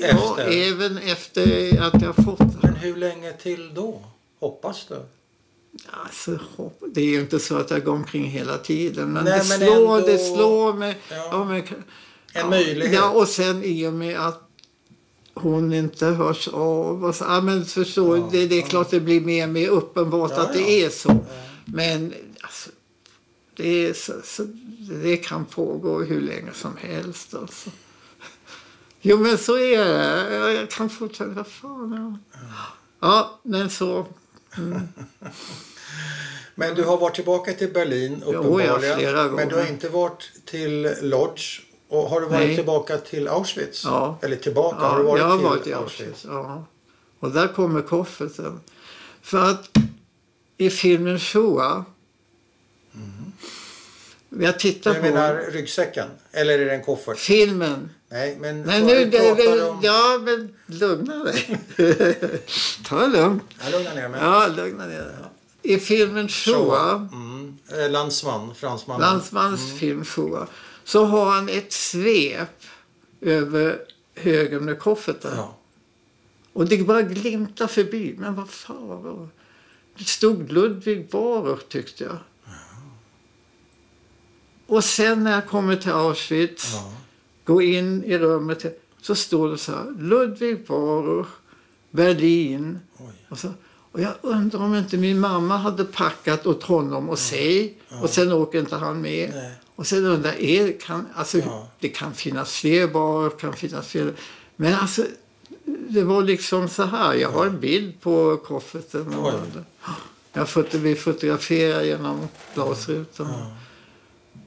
[SPEAKER 1] ja,
[SPEAKER 2] Efter?
[SPEAKER 1] även efter att jag fått det.
[SPEAKER 2] Men hur länge till då? Hoppas du?
[SPEAKER 1] Alltså, det är ju inte så att jag går omkring hela tiden. Men,
[SPEAKER 2] Nej,
[SPEAKER 1] det,
[SPEAKER 2] men
[SPEAKER 1] slår,
[SPEAKER 2] ändå-
[SPEAKER 1] det slår mig.
[SPEAKER 2] Ja.
[SPEAKER 1] Ja, men,
[SPEAKER 2] En möjlighet.
[SPEAKER 1] Ja, och sen i och med att hon inte hörs av. Och så, ja, men förstår,
[SPEAKER 2] Ja,
[SPEAKER 1] det, det är
[SPEAKER 2] ja.
[SPEAKER 1] klart det blir mer och mer uppenbart
[SPEAKER 2] Ja,
[SPEAKER 1] att det är så. Men alltså, det, är så, så, det kan pågå hur länge som helst. Alltså. Jo, men så är det. Jag- Jag kan fortsätta. Vad fan, ja. men så.
[SPEAKER 2] Men du har varit tillbaka till Berlin
[SPEAKER 1] Jo, ja,
[SPEAKER 2] uppenbarligen.
[SPEAKER 1] flera
[SPEAKER 2] Men du har
[SPEAKER 1] gånger.
[SPEAKER 2] inte varit till Lodz. Och har du varit
[SPEAKER 1] Nej.
[SPEAKER 2] tillbaka till Auschwitz?
[SPEAKER 1] Ja.
[SPEAKER 2] Eller tillbaka?
[SPEAKER 1] Ja,
[SPEAKER 2] har du varit
[SPEAKER 1] jag har
[SPEAKER 2] till
[SPEAKER 1] varit i Auschwitz. Ja. Och där kommer kofferten. För att i filmen Shoah Jag tittar
[SPEAKER 2] Du
[SPEAKER 1] på
[SPEAKER 2] menar ryggsäcken? Eller är det en koffert?
[SPEAKER 1] filmen.
[SPEAKER 2] Nej, men
[SPEAKER 1] Nej, nu, det, det,
[SPEAKER 2] om...
[SPEAKER 1] ja, men lugna dig. Ta det lugnt.
[SPEAKER 2] Jag lugnar ner mig.
[SPEAKER 1] Ja, lugna ner dig. I filmen Shoah,
[SPEAKER 2] Mm. Eh, Landsman, fransman.
[SPEAKER 1] Landsmans film Shoah, så har han ett svep över högen med kofferten.
[SPEAKER 2] Ja.
[SPEAKER 1] Och det bara glimtar förbi. Men vad fan det? Stod Ludvig Baruch tyckte jag. Och sen när jag kommer till Auschwitz,
[SPEAKER 2] Ja.
[SPEAKER 1] går in i rummet, så står det så här. Ludvig Baruch, Berlin. Och, så, och jag undrar om inte min mamma hade packat åt honom och sig. Och sen åker inte han med.
[SPEAKER 2] Nej.
[SPEAKER 1] Och sen undrar jag, kan, alltså,
[SPEAKER 2] Ja.
[SPEAKER 1] det kan finnas fler Baruch, kan finnas fler. Men alltså, det var liksom så här. Jag har en bild på kofferten. Och jag foto, vi fotograferar genom glasrutan.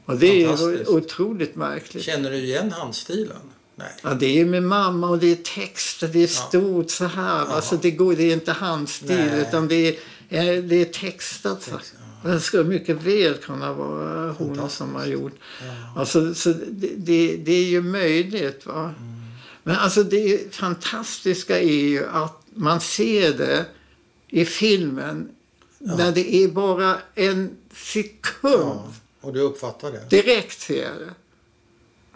[SPEAKER 1] Och det är otroligt märkligt.
[SPEAKER 2] Känner du igen handstilen? Nej.
[SPEAKER 1] Ja, det är med mamma och det är texter, det är stort så här. Alltså det, går, det är inte handstil
[SPEAKER 2] Nej.
[SPEAKER 1] utan det är, eh, det är textat. Så. Det skulle mycket väl kunna vara hon som har gjort. Alltså, så det, det, det är ju möjligt. Va?
[SPEAKER 2] Mm.
[SPEAKER 1] Men alltså det fantastiska är ju att man ser det i filmen när det är bara en sekund.
[SPEAKER 2] Ja. Och du uppfattar det?
[SPEAKER 1] Direkt ser jag det.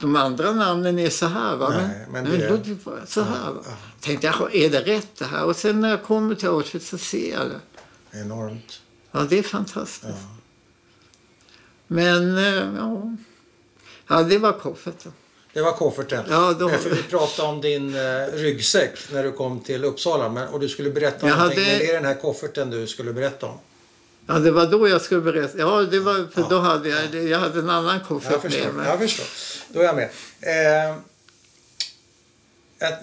[SPEAKER 1] De andra namnen är så här va.
[SPEAKER 2] Nej, men
[SPEAKER 1] men
[SPEAKER 2] det-
[SPEAKER 1] var så här va. Tänkte jag, är det rätt det här? Och sen när jag kommer till Auschwitz så ser jag det.
[SPEAKER 2] Enormt.
[SPEAKER 1] Ja, det är fantastiskt.
[SPEAKER 2] Ja.
[SPEAKER 1] Men, eh, ja. Ja, det var kofferten.
[SPEAKER 2] Det var kofferten.
[SPEAKER 1] Ja, då-
[SPEAKER 2] vi pratade om din eh, ryggsäck när du kom till Uppsala. Men, och du skulle berätta
[SPEAKER 1] Jag
[SPEAKER 2] någonting.
[SPEAKER 1] hade-
[SPEAKER 2] Men det är den här kofferten du skulle berätta om.
[SPEAKER 1] Ja, det var då jag skulle berätta. Ja, det var, för då hade jag, jag hade en annan
[SPEAKER 2] Jag
[SPEAKER 1] koffert
[SPEAKER 2] förstår.
[SPEAKER 1] med mig.
[SPEAKER 2] Jag förstår. Då är jag med. Eh, ett,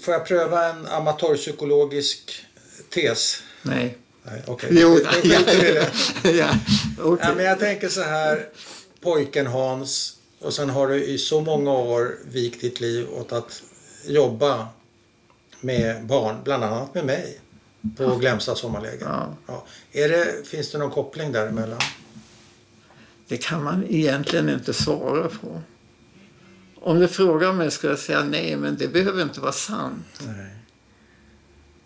[SPEAKER 2] får jag pröva en amatörpsykologisk tes?
[SPEAKER 1] Nej.
[SPEAKER 2] Nej, okej.
[SPEAKER 1] Jo,
[SPEAKER 2] vi i det.
[SPEAKER 1] ja, okej.
[SPEAKER 2] Ja, men jag tänker så här, pojken Hans och sen har du i så många år vikt ditt liv åt att jobba med barn, bland annat med mig på Glämsta sommarläger.
[SPEAKER 1] Ja.
[SPEAKER 2] Ja. Är det, finns det någon koppling däremellan?
[SPEAKER 1] Det kan man egentligen inte svara på. Om du frågar mig skulle jag säga nej, men det behöver inte vara sant.
[SPEAKER 2] Nej.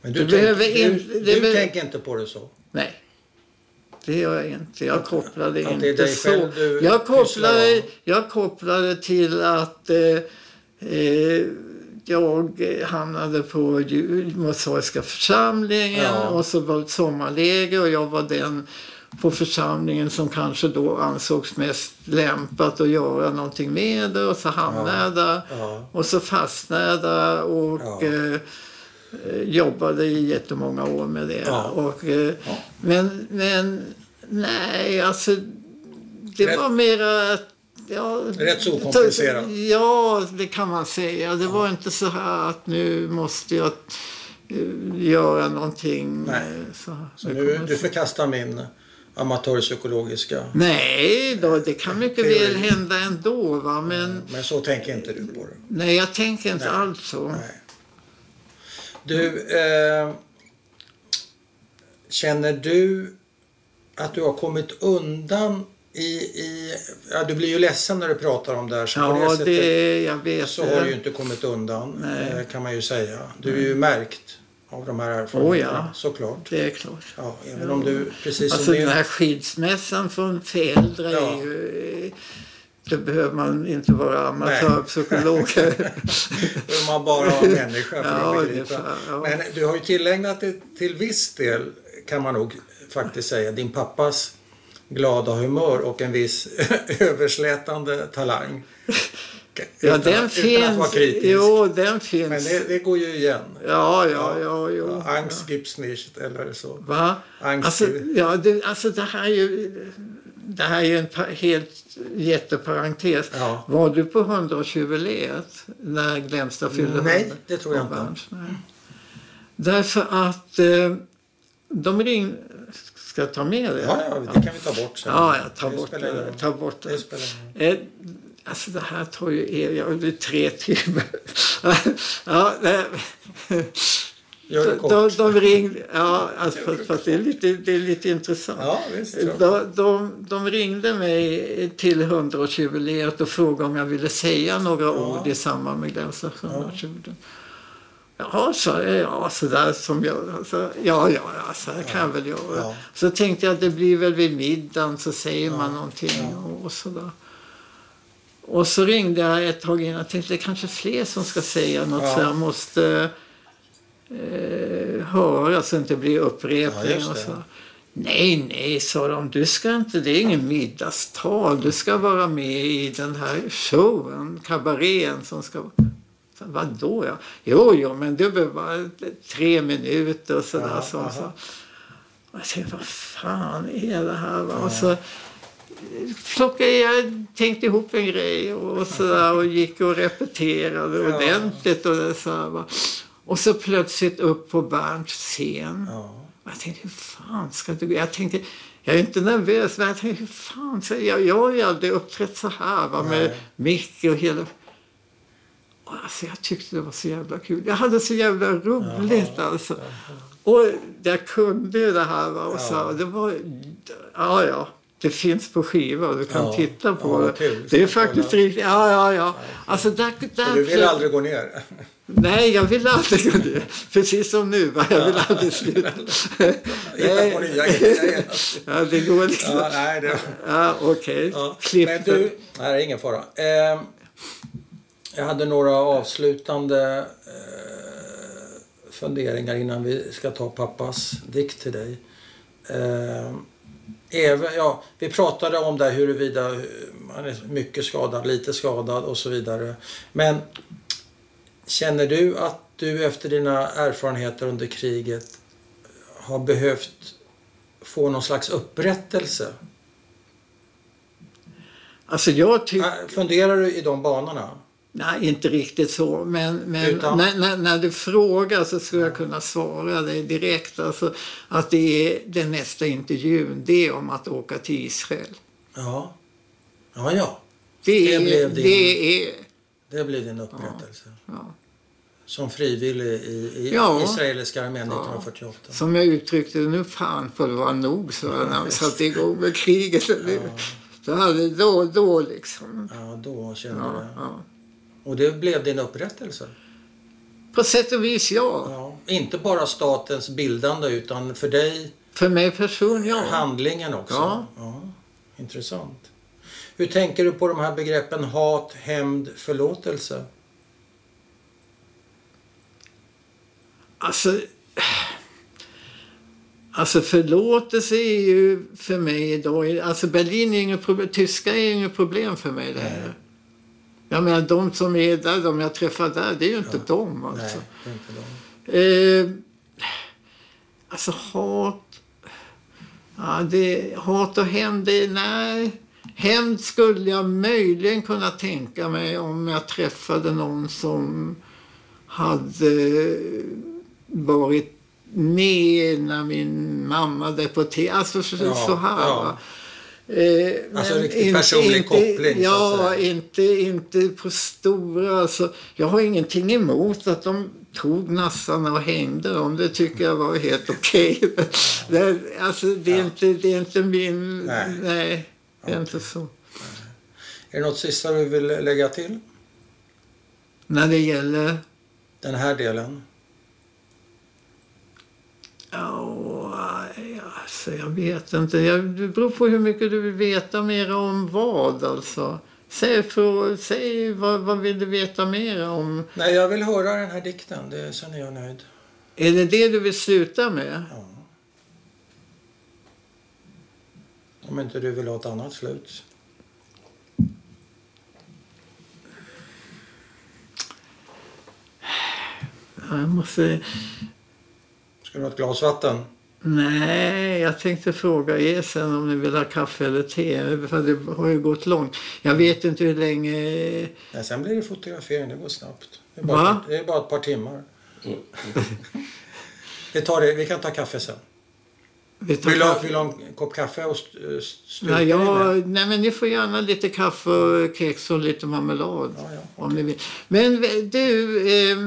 [SPEAKER 2] Men du,
[SPEAKER 1] Det behöver
[SPEAKER 2] tänker,
[SPEAKER 1] inte-
[SPEAKER 2] du, du
[SPEAKER 1] be-
[SPEAKER 2] tänker inte på det så?
[SPEAKER 1] Nej. Det gör jag inte. Jag kopplar det
[SPEAKER 2] Att
[SPEAKER 1] inte
[SPEAKER 2] dig
[SPEAKER 1] så.
[SPEAKER 2] du
[SPEAKER 1] Jag
[SPEAKER 2] om.
[SPEAKER 1] jag kopplar det till att eh, eh, jag hamnade på Mosaiska församlingen
[SPEAKER 2] Ja.
[SPEAKER 1] och så var det ett sommarläger och jag var den på församlingen som kanske då ansågs mest lämpat att göra någonting med det och så hamnade jag där.
[SPEAKER 2] Ja.
[SPEAKER 1] Och så fastnade jag där och eh, jobbade i jättemånga år med det.
[SPEAKER 2] Ja.
[SPEAKER 1] Och, eh,
[SPEAKER 2] Ja.
[SPEAKER 1] men, men nej, alltså det
[SPEAKER 2] Rätt-
[SPEAKER 1] var mera... att- Ja,
[SPEAKER 2] Rätt så okomplicerat.
[SPEAKER 1] Ja, det kan man säga. Det var inte så här att nu måste jag eh, göra någonting.
[SPEAKER 2] Nej.
[SPEAKER 1] eh, Så,
[SPEAKER 2] Så nu, du förkastar min amatörpsykologiska...
[SPEAKER 1] Nej, då, det kan mycket
[SPEAKER 2] Teori.
[SPEAKER 1] väl hända ändå. Va? Men
[SPEAKER 2] Men så tänker inte du på det?
[SPEAKER 1] nej, jag tänker inte
[SPEAKER 2] Nej.
[SPEAKER 1] alls så.
[SPEAKER 2] Nej. Du, eh, känner du att du har kommit undan i... i ja, du blir ju ledsen när du pratar om det här. Så på det
[SPEAKER 1] Ja,
[SPEAKER 2] sättet
[SPEAKER 1] det, jag vet
[SPEAKER 2] så har du ju inte kommit undan,
[SPEAKER 1] Nej.
[SPEAKER 2] eh, kan man ju säga. Du är ju märkt av de här erfarenheterna,
[SPEAKER 1] Oh ja.
[SPEAKER 2] såklart.
[SPEAKER 1] Det är klart.
[SPEAKER 2] Ja, även om du, precis som
[SPEAKER 1] Alltså den här skilsmässan från föräldrar
[SPEAKER 2] Ja.
[SPEAKER 1] är ju... Det behöver man inte vara amatörpsykolog.
[SPEAKER 2] Man bara en människa för
[SPEAKER 1] Ja,
[SPEAKER 2] att begripa.
[SPEAKER 1] för- ja.
[SPEAKER 2] Men du har ju tillägnat det till viss del, kan man nog faktiskt säga, din pappas glada humör och en viss överslätande talang.
[SPEAKER 1] ja,
[SPEAKER 2] Utan-
[SPEAKER 1] den
[SPEAKER 2] utan att vara
[SPEAKER 1] finns.
[SPEAKER 2] kritisk.
[SPEAKER 1] Jo, den finns.
[SPEAKER 2] Men det, det går ju igen.
[SPEAKER 1] Ja, ja, ja, jo.
[SPEAKER 2] Ja, Angst nicht, eller så.
[SPEAKER 1] Va?
[SPEAKER 2] Angst
[SPEAKER 1] Alltså, ja, det, alltså det här är ju... Det här är ju en helt jätteparentes.
[SPEAKER 2] Ja.
[SPEAKER 1] Var du på 100-årsjubileet när Glämsta fyllde
[SPEAKER 2] Nej,
[SPEAKER 1] 100?
[SPEAKER 2] det tror jag inte.
[SPEAKER 1] Nej. Därför att eh, de ringde... Ska jag ta med det?
[SPEAKER 2] Ja, ja, det kan vi ta bort sen.
[SPEAKER 1] Ja, jag tar
[SPEAKER 2] Det
[SPEAKER 1] bort det. Ta bort
[SPEAKER 2] Det
[SPEAKER 1] det. Eh, alltså det här tar ju er, jag blir tre timmar. ja, eh,
[SPEAKER 2] Gör det kort.
[SPEAKER 1] De, de ringde, ja, alltså, fast, fast det, är lite, det är lite intressant.
[SPEAKER 2] Ja, visst.
[SPEAKER 1] De, de, de ringde mig till 100-årsjubileet och frågade om jag ville säga några
[SPEAKER 2] Ja.
[SPEAKER 1] ord i samband med Glänsas 100-årsjubileum. Jaha, sa jag. Ja, sådär som jag... Alltså, ja, ja, ja, så här kan jag väl göra.
[SPEAKER 2] Ja.
[SPEAKER 1] Så tänkte jag att det blir väl vid middagen så säger man någonting och, och sådär. Och så ringde jag ett tag innan och tänkte det är kanske fler som ska säga något
[SPEAKER 2] Ja.
[SPEAKER 1] så jag måste eh, höra så det inte blir
[SPEAKER 2] Ja,
[SPEAKER 1] upprepning
[SPEAKER 2] just
[SPEAKER 1] och
[SPEAKER 2] det.
[SPEAKER 1] så. Nej, nej, sa de. Du ska inte, det är ingen middagstal. Du ska vara med i den här showen, kabarén som ska... Vadå? Ja? Jo, jo, men du behöver bara tre minuter och sådär.
[SPEAKER 2] Ja,
[SPEAKER 1] så, så. Och jag tänkte, vad fan är det här? Va? Och så plockade jag, tänkte ihop en grej och, så där, och gick och repeterade
[SPEAKER 2] Ja.
[SPEAKER 1] ordentligt. Och, det, så här, va. Och så plötsligt upp på Bernts scen.
[SPEAKER 2] Ja.
[SPEAKER 1] Jag tänkte, hur fan ska du... Jag tänkte, jag är inte nervös, men jag tänkte, hur fan ska jag... Jag har ju aldrig uppträtt så här va, med
[SPEAKER 2] Nej.
[SPEAKER 1] mick och hela... Och alltså, jag tyckte det var så jävla kul. Jag hade så jävla roligt
[SPEAKER 2] Jaha.
[SPEAKER 1] alltså. Och jag kunde ju det här va, och så,
[SPEAKER 2] Ja.
[SPEAKER 1] det var... Ja, ja. Det finns på skiva du kan
[SPEAKER 2] Ja.
[SPEAKER 1] titta på
[SPEAKER 2] Ja,
[SPEAKER 1] det.
[SPEAKER 2] kul.
[SPEAKER 1] Det är faktiskt
[SPEAKER 2] kolla.
[SPEAKER 1] riktigt... Ja, ja, ja. Alltså där, där
[SPEAKER 2] Och du vill aldrig gå ner?
[SPEAKER 1] Nej, jag vill aldrig. Precis som nu. Va? Jag vill aldrig sluta.
[SPEAKER 2] Hitta på nya grejer.
[SPEAKER 1] Ja, det går liksom.
[SPEAKER 2] Ja, nej, det...
[SPEAKER 1] Ja, okej.
[SPEAKER 2] Ja.
[SPEAKER 1] Klipp.
[SPEAKER 2] Men du, nej, det är ingen fara. Eh, jag hade några avslutande eh, funderingar innan vi ska ta pappas dikt till dig. Eh, även, ja, vi pratade om det huruvida man är mycket skadad, lite skadad och så vidare. Men känner du att du efter dina erfarenheter under kriget har behövt få någon slags upprättelse?
[SPEAKER 1] Alltså jag tycker...
[SPEAKER 2] Äh, Funderar du i de banorna?
[SPEAKER 1] Nej, inte riktigt så. Men, men
[SPEAKER 2] Utan?
[SPEAKER 1] när, när, när du frågar så skulle jag kunna svara dig direkt. Alltså, att det är den nästa intervjun, det är om att åka till Israel.
[SPEAKER 2] Ja. Ja, ja.
[SPEAKER 1] Det,
[SPEAKER 2] Det
[SPEAKER 1] är,
[SPEAKER 2] blev din-
[SPEAKER 1] det är...
[SPEAKER 2] Det blir din upprättelse.
[SPEAKER 1] Ja.
[SPEAKER 2] Som frivillig i, i
[SPEAKER 1] Ja.
[SPEAKER 2] israeliska armén 1948.
[SPEAKER 1] Som jag uttryckte det, nu fan får det vara nog så när vi satte igång med kriget. Så hade då, då liksom.
[SPEAKER 2] Ja, då kände
[SPEAKER 1] Ja,
[SPEAKER 2] du
[SPEAKER 1] ja.
[SPEAKER 2] Och det blev din upprättelse?
[SPEAKER 1] På sätt och vis ja.
[SPEAKER 2] Ja. Inte bara statens bildande utan för dig
[SPEAKER 1] För mig personligen ja.
[SPEAKER 2] handlingen också?
[SPEAKER 1] Ja.
[SPEAKER 2] Intressant. Hur tänker du på de här begreppen hat, hämnd, förlåtelse?
[SPEAKER 1] Alltså, alltså förlåtelse är ju för mig idag, alltså Berlin är inget problem, tyska är inget problem för mig längre. Jag menar de som är där, de jag träffar där, det är ju inte de alltså.
[SPEAKER 2] Nej, det inte de.
[SPEAKER 1] Eh, alltså hat... Ja, det, hat och hämnd, det, nej. Hämnd skulle jag möjligen kunna tänka mig om jag träffade någon som hade varit med när min mamma deporterades. Alltså så,
[SPEAKER 2] Ja,
[SPEAKER 1] så här.
[SPEAKER 2] ja.
[SPEAKER 1] Eh,
[SPEAKER 2] Alltså
[SPEAKER 1] men
[SPEAKER 2] riktigt personlig koppling, så
[SPEAKER 1] Ja, inte, inte på stora. Alltså, jag har ingenting emot att de tog nassarna och hängde dem. Det tycker jag var helt okej. det, alltså, det, är
[SPEAKER 2] Ja.
[SPEAKER 1] inte, det är inte min...
[SPEAKER 2] Nej.
[SPEAKER 1] Nej, inte så.
[SPEAKER 2] Är det något sista du vill lägga till?
[SPEAKER 1] När det gäller...
[SPEAKER 2] Den här delen?
[SPEAKER 1] Ja, alltså, jag vet inte. Det beror på hur mycket du vill veta mer om vad. Alltså. Säg, för, säg vad, vad vill du veta mer om?
[SPEAKER 2] Nej, jag vill höra den här dikten. Det, sen är jag nöjd.
[SPEAKER 1] Är det det du vill sluta med?
[SPEAKER 2] Ja. Om inte du vill ha ett annat slut.
[SPEAKER 1] Ja, Jag måste...
[SPEAKER 2] Ska du ha ett glas vatten?
[SPEAKER 1] Nej, jag tänkte fråga er sen om ni vill ha kaffe eller te. För det har ju gått långt. Jag vet inte hur länge...
[SPEAKER 2] Nej, sen blir det fotografering. Det går snabbt. Det är
[SPEAKER 1] Va?
[SPEAKER 2] bara, det är bara ett par timmar. Vi, tar det, vi kan ta kaffe sen. Vill du ha,
[SPEAKER 1] kaffe.
[SPEAKER 2] vill en kopp kaffe och styrka
[SPEAKER 1] Nej, jag, nej, men ni får gärna lite kaffe, och kex och lite marmelad.
[SPEAKER 2] Ja, ja.
[SPEAKER 1] Om ni vill. Men du, eh,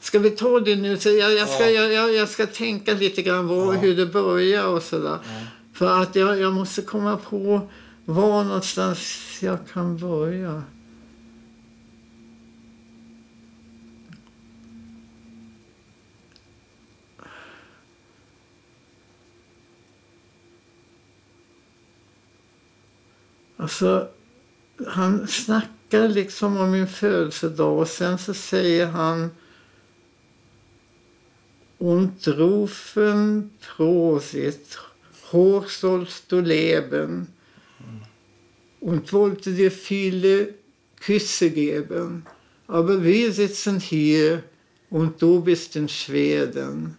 [SPEAKER 1] Ska vi ta det nu? Så jag, jag, ska,
[SPEAKER 2] Ja.
[SPEAKER 1] jag, jag ska tänka lite grann vad,
[SPEAKER 2] Ja.
[SPEAKER 1] hur det börjar och sådär. För att jag, jag måste komma på var någonstans jag kan börja. Alltså, han snackar liksom om min födelsedag och sen så säger han Und rufen Prosit, hoch sollst du leben und wollte dir viele Küsse geben. Aber wir sitzen hier und du bist in Schweden.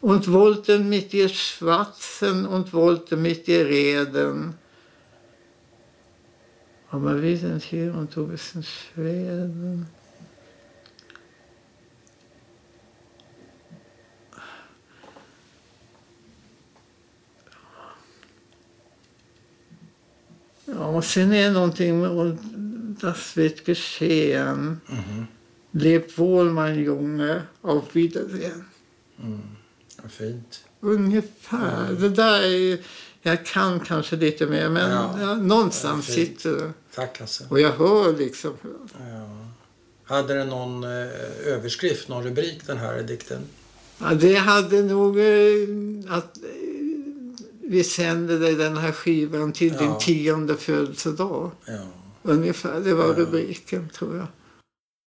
[SPEAKER 1] Und wollten mit dir schwatzen und wollten mit dir reden. Aber wir sind hier und du bist in Schweden. Ja, och sen är någonting och das wird geschehen.
[SPEAKER 2] Mhm.
[SPEAKER 1] Leb wohl, mein Junge. Auf Wiedersehen.
[SPEAKER 2] Ja, fint.
[SPEAKER 1] Ungefär. Det där är Jag kan kanske lite mer, men
[SPEAKER 2] Ja.
[SPEAKER 1] ja, någonstans
[SPEAKER 2] Ja,
[SPEAKER 1] sitter det.
[SPEAKER 2] Tack Hasse.
[SPEAKER 1] Och jag hör liksom.
[SPEAKER 2] Ja. Hade den någon eh, överskrift, någon rubrik den här dikten?
[SPEAKER 1] Ja, det hade nog eh, att eh, vi sände dig den här skivan till din tionde födelsedag.
[SPEAKER 2] Ja.
[SPEAKER 1] Ungefär. Det var rubriken, tror jag.